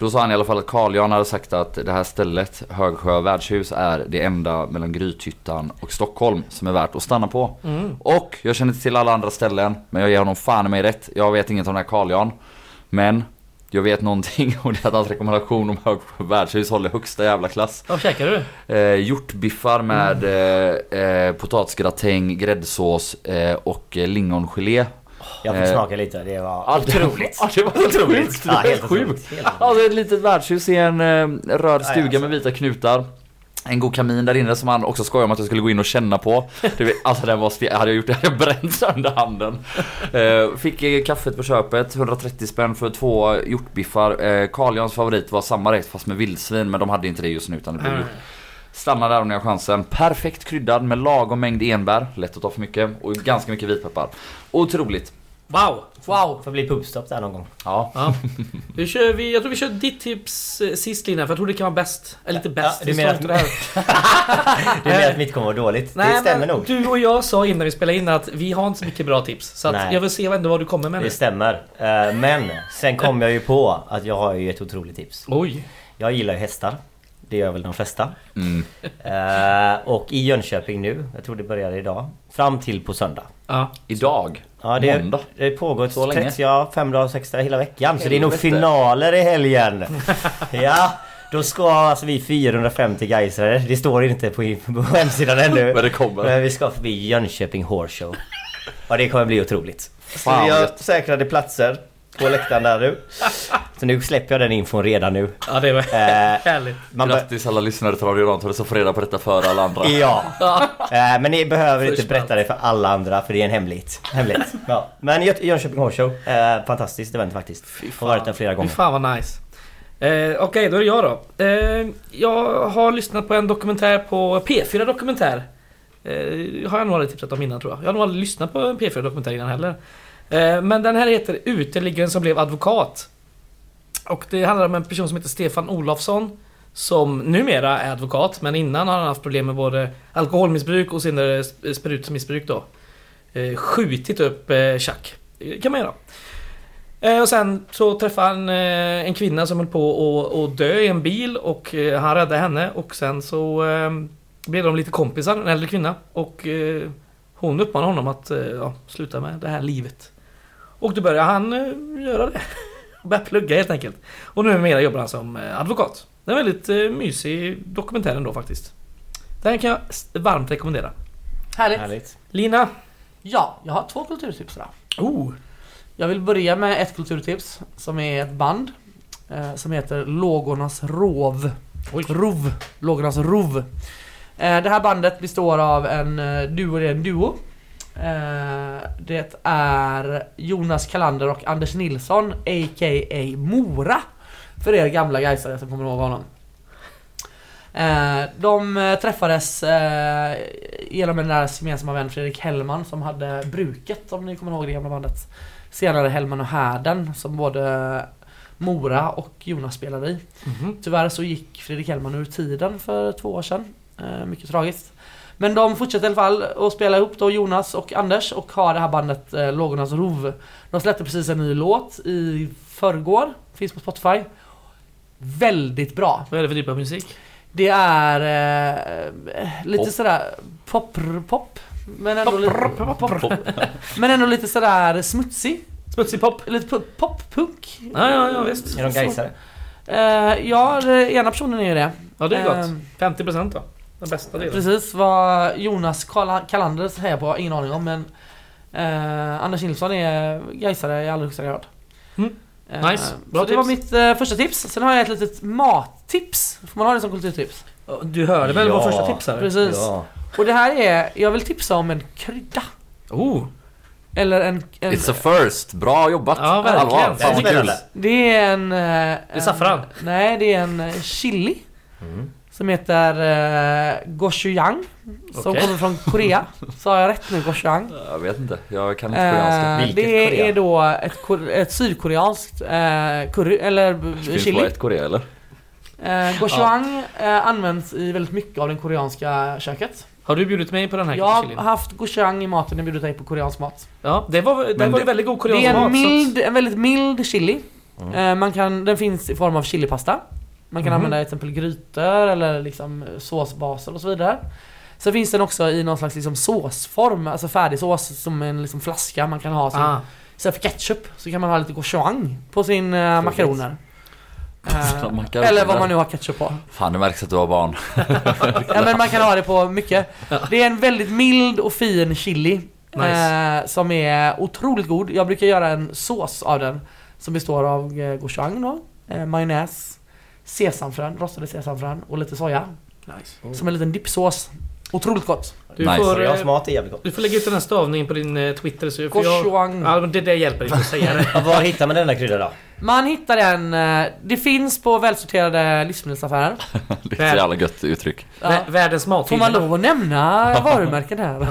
Då sa han i alla fall att Carl Jan hade sagt att det här stället, Högsjö värdshus, är det enda mellan Grythyttan och Stockholm som är värt att stanna på. Och jag känner inte till alla andra ställen, men jag ger honom fan mig rätt. Jag vet inget om den här Carl Jan. Men jag vet någonting och det är att hans rekommendation om Högsjö värdshus håller högsta jävla klass. Vad käkar du? Eh, hjortbiffar med eh, eh, potatisgratäng, gräddsås eh, och eh, lingongelé. Jag fick Eh, smaka lite, det var Ja, otroligt. Ja, det var otroligt. Ja, helt Sjukt. Alltså ett litet värdshus i en eh, röd stuga alltså. med vita knutar. En god kamin där inne som han också skojade om att jag skulle gå in och känna på. Vet, alltså den var ste- hade jag gjort det hade jag bränt sönder handen. Eh, fick kaffet på köpet, 130 spänn för två hjortbiffar. Eh, Carl Jans favorit var samma rätt fast med vildsvin men de hade inte det just nu utan det blev Mm. Stanna där om ni har chansen. Perfekt kryddad med lagom mängd enbär, lätt att ta för mycket och ganska mycket vitpeppar. Otroligt. Wow! Wow! Får bli pubstopp där någon gång. Ja. Ja. Nu kör vi, jag tror vi kör ditt tips eh, sist Lina, för jag tror det kan vara bäst. Eller inte bäst. Ja, du det menar att-. Du menar att mitt kommer vara dåligt? det stämmer men nog. Du och jag sa innan vi spelade in att vi har inte så mycket bra tips. Så att Nej. jag vill se ändå vad du kommer med nu. Det stämmer. Eh, Men sen kom jag ju på att jag har ju ett otroligt tips. Oj! Jag gillar ju hästar. Det gör väl de flesta. Mm. Eh, Och i Jönköping nu, jag tror det börjar idag, fram till på söndag. Ja. Idag. Ja, det, Måndag. det pågår Så länge? 30, ja, fem dagar, sex dagar hela veckan. Så det är nog finaler i helgen. ja, då ska alltså vi 450 gaisare. Det står inte på, på hemsidan ännu. Men det kommer. Men vi ska förbi Jönköping Horse Show. Ja, det kommer bli otroligt. Så Fan, gött. säkrade platser på läktaren där nu. Så nu släpper jag den infon redan nu. ja, det var Eh, härligt. man bör- Grattis alla lyssnare till Radio Rantorget som får reda på detta före alla andra. Ja. Eh, men ni behöver inte berätta det för alla andra för det är en hemlighet. hemlighet. Ja. Men Jö- Jönköping Horse Show, eh, fantastiskt event faktiskt. Har varit där flera Fy gånger. fan vad nice. Eh, Okej, då är det jag då. Eh, jag har lyssnat på en dokumentär på P4 Dokumentär. Eh, har jag nog aldrig tipsat om innan tror jag. Jag har nog aldrig lyssnat på en P4 Dokumentär innan heller. Eh, men den här heter Uteliggaren som blev advokat. Och det handlar om en person som heter Stefan Olofsson. Som numera är advokat, men innan har han haft problem med både alkoholmissbruk och senare sprutmissbruk då. Eh, skjutit upp eh, tjack. Det kan man göra. Och sen så träffade han en kvinna som höll på att- dö i en bil och han räddade henne och sen så blev de lite kompisar, en äldre kvinna. Och hon uppmanade honom att ja, sluta med det här livet. Och då började han eh, göra det. Började plugga helt enkelt. Och numera jobbar han som eh, advokat. Det är en väldigt eh, mysig dokumentär ändå faktiskt. Den kan jag varmt rekommendera. Härligt. Härligt. Lina, Ja, jag har två kulturtips idag. Oh! Jag vill börja med ett kulturtips som är ett band eh, som heter Lågornas Rov. Oj. Rov. Lågornas Rov. Eh, det här bandet består av en duo, det är en duo. Eh, det är Jonas Kalander och Anders Nilsson a.k.a. Mora. För er gamla gaisare som kommer ihåg honom. Eh, de eh, träffades genom en deras gemensamma vän Fredrik Hellman som hade Bruket om ni kommer ihåg det gamla bandet. Senare Hellman och Härden som både Mora och Jonas spelade i. Mhm. Tyvärr så gick Fredrik Hellman ur tiden för två år sedan. Mycket tragiskt. Men de fortsätter i alla fall att spela ihop då Jonas och Anders och har det här bandet eh, Lågornas Rov. De släppte precis en ny låt i förrgår. Finns på Spotify. Väldigt bra. Vad är det för typ av musik? Det är eh, lite Pop. sådär pop, pop. Men ändå, lite, pop, men ändå lite sådär smutsig. Smutsig pop? Lite pu- pop-punk. Ja, ja, ja visst. Är de gaisare? Eh, ja, ena personen är ju det. Ja, det är gott. Ehm, 50% då. Den bästa delen. Precis vad Jonas Kala- Kalander säger på ingen aning om men eh, Anders Nilsson är Gaisare i allra högsta grad. Mm. Eh, Nice. Bra så det var tips. mitt eh, första tips. Sen har jag ett litet mattips. Får man ha det som kulturtips? Du hörde väl Ja. vår första tips här? Precis. Ja. Och det här är, jag vill tipsa om en krydda. Oh! Eller en... en It's a first. Bra jobbat. Ja, verkligen. Allvar. Det är Fan vad kul. det är en... eh, Det är en- saffran. Nej, det är en eh, chili. Mm. Som heter uh, gochujang. Som Okej. kommer från Korea. Sa jag rätt nu? Gochujang? Jag vet inte. Jag kan inte koreanska. Vilket det Korea? är då ett, ett sydkoreanskt eh, curry, eller b- Finns bara chili. ett Korea eller? Eh, gochujang eh, används i väldigt mycket av det koreanska köket. Har du bjudit mig på den här Jag har haft gochujang i maten när jag bjudit dig på koreansk mat. Ja, det var, det Men var det- väldigt god Det koreansk är en, mat. så mild, en väldigt mild chili. Mm. Eh, man kan, den finns i form av chilipasta. Man kan Mhm. använda till exempel grytor eller liksom såsbaser och så vidare. Sen finns den också i någon slags liksom såsform, alltså färdig sås som en liksom flaska man kan ha som Ah, Istället för ketchup så kan man ha lite gochujang på sin uh, makaroner. Eh, Makaroner. eller vad man nu har ketchup på. Fan det märks att du har barn. Ja, men man kan ha det på mycket. Det är en väldigt mild och fin chili. Nice. eh, som är otroligt god. Jag brukar göra en sås av den. Som består av eh, gochujang då, eh, majonnäs, sesamfrön, rostade sesamfrön och lite soja. nice. Som en liten dippsås. Otroligt gott. Du, Nice. får, Koreansk eh, mat är jävligt gott. du får lägga ut den här stavningen på din eh, Twitter. Så för jag, ja, det, det hjälper inte att säga det. Var hittar man denna krydda då? Man hittar den, eh, det finns på välsorterade livsmedelsaffärer. Det är ett jävla gött uttryck. Ja. Vä- Världens Får man lov att nämna varumärken här?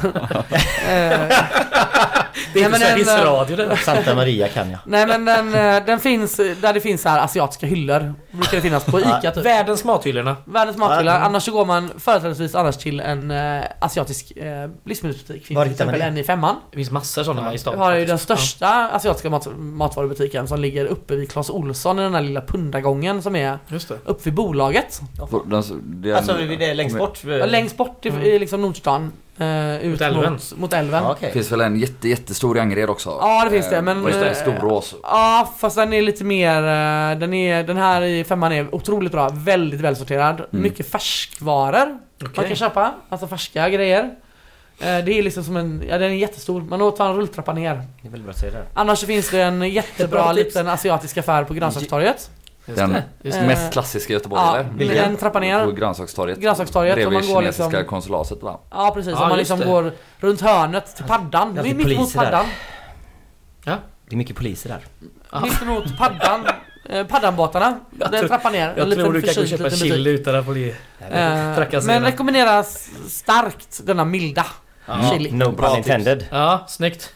Det är Nej, inte så en, hissradio det. Santa Maria kan jag. Nej men den, den finns där det finns så här asiatiska hyllor. Brukar det finnas på ICA typ. Världens mathyllorna. Världens mathylla. Ja. Annars så går man företrädesvis annars till en eh, asiatisk eh, livsmedelsbutik. Finns Var till hittar man exempel det? en i femman. Det finns massor sådana i Vi stan. har ju den största asiatiska mat, matvarubutiken som ligger uppe vid Clas Olsson i den här lilla pundargången som är Ja, just det. uppe vid bolaget. Den, det är Alltså en- det är längst bort? Ja, längst bort i, i liksom Nordstan. Eh, ut Mot älven. Mot, mot älven. Ja, Ja, Okej. Det finns väl en jätte, jättestor i Angered också? det finns det men... Just det, eh, Storås. Ja, fast den är lite mer... eh, Den, är, den här i femman är otroligt bra. Väldigt välsorterad. Mycket färskvaror man Okej. kan köpa. Alltså färska grejer. Eh, Det är liksom som en... Ja, den är jättestor. Man tar en rulltrappa ner. Det är väldigt bra att säga det. Annars så finns det en jättebra liten asiatisk affär på Grönsakstorget. Just Den det. Just det. Eh, mest klassiska i Göteborg Ja, eller? Vilken? en trappa På ner. grönsakstorget. Grönsakstorget. Om Bredvid man går kinesiska liksom... konsulatet va? Ja precis, Ja, om man liksom det. går runt hörnet till paddan. Det är Mitt emot poliser där. paddan. Det är mycket poliser där. Ja. Mitt emot paddan. Eh, Paddanbåtarna. Den trappan ner. Jag tror du kan gå och köpa chili utan att bli... Eh, Trakassera. men rekommenderas starkt denna milda chili. No Bra pun intended. Ja, snyggt.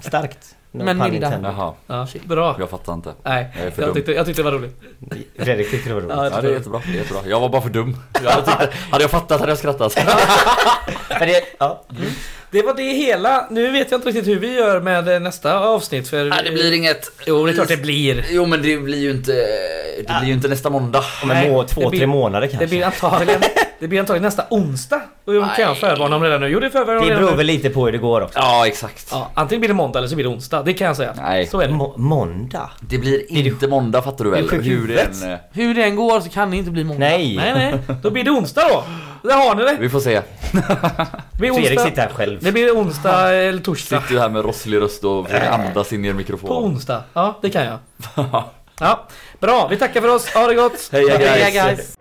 Starkt. No Men milda. Jaha, Ja, bra. jag fattar inte. Nej, Jag är för jag dum. tyckte, jag tyckte det var roligt. Fredrik tyckte det var roligt. Ja, Ja, det är jättebra, det är jättebra. Jag var bara för dum. Jag hade, tyckt, hade jag fattat hade jag skrattat. Men det, ja. Det var det hela. Nu vet jag inte riktigt hur vi gör med eh, nästa avsnitt för... Nej, det blir inget. Jo, det är klart det blir. Jo men det blir ju inte, det blir ju inte nästa måndag. Om en Nej, må, det två, blir- tre månader Det kanske. blir antagligen, det blir antagligen nästa onsdag. Och jag kan jag förvarna om redan nu. Jo, det förvarnar Det beror väl lite på hur det går också. Ja exakt. Ja, antingen blir det måndag eller så blir det onsdag. Det kan jag säga. Nej. Så är det. Må, måndag? Det blir inte måndag fattar du väl? Hur det än, eh, Hur det än går så kan det inte bli måndag. Nej! Nej, nej. Då blir det onsdag då. Där har ni det. Vi får se. Det blir Fredrik onsdag, sitter här själv. det blir onsdag eller torsdag. Sitter ju här med rosslig röst och försöker andas in i en På mikrofon. onsdag. Ja, det kan jag. Ja, bra. Vi tackar för oss. Ha det gott. Heja guys! guys!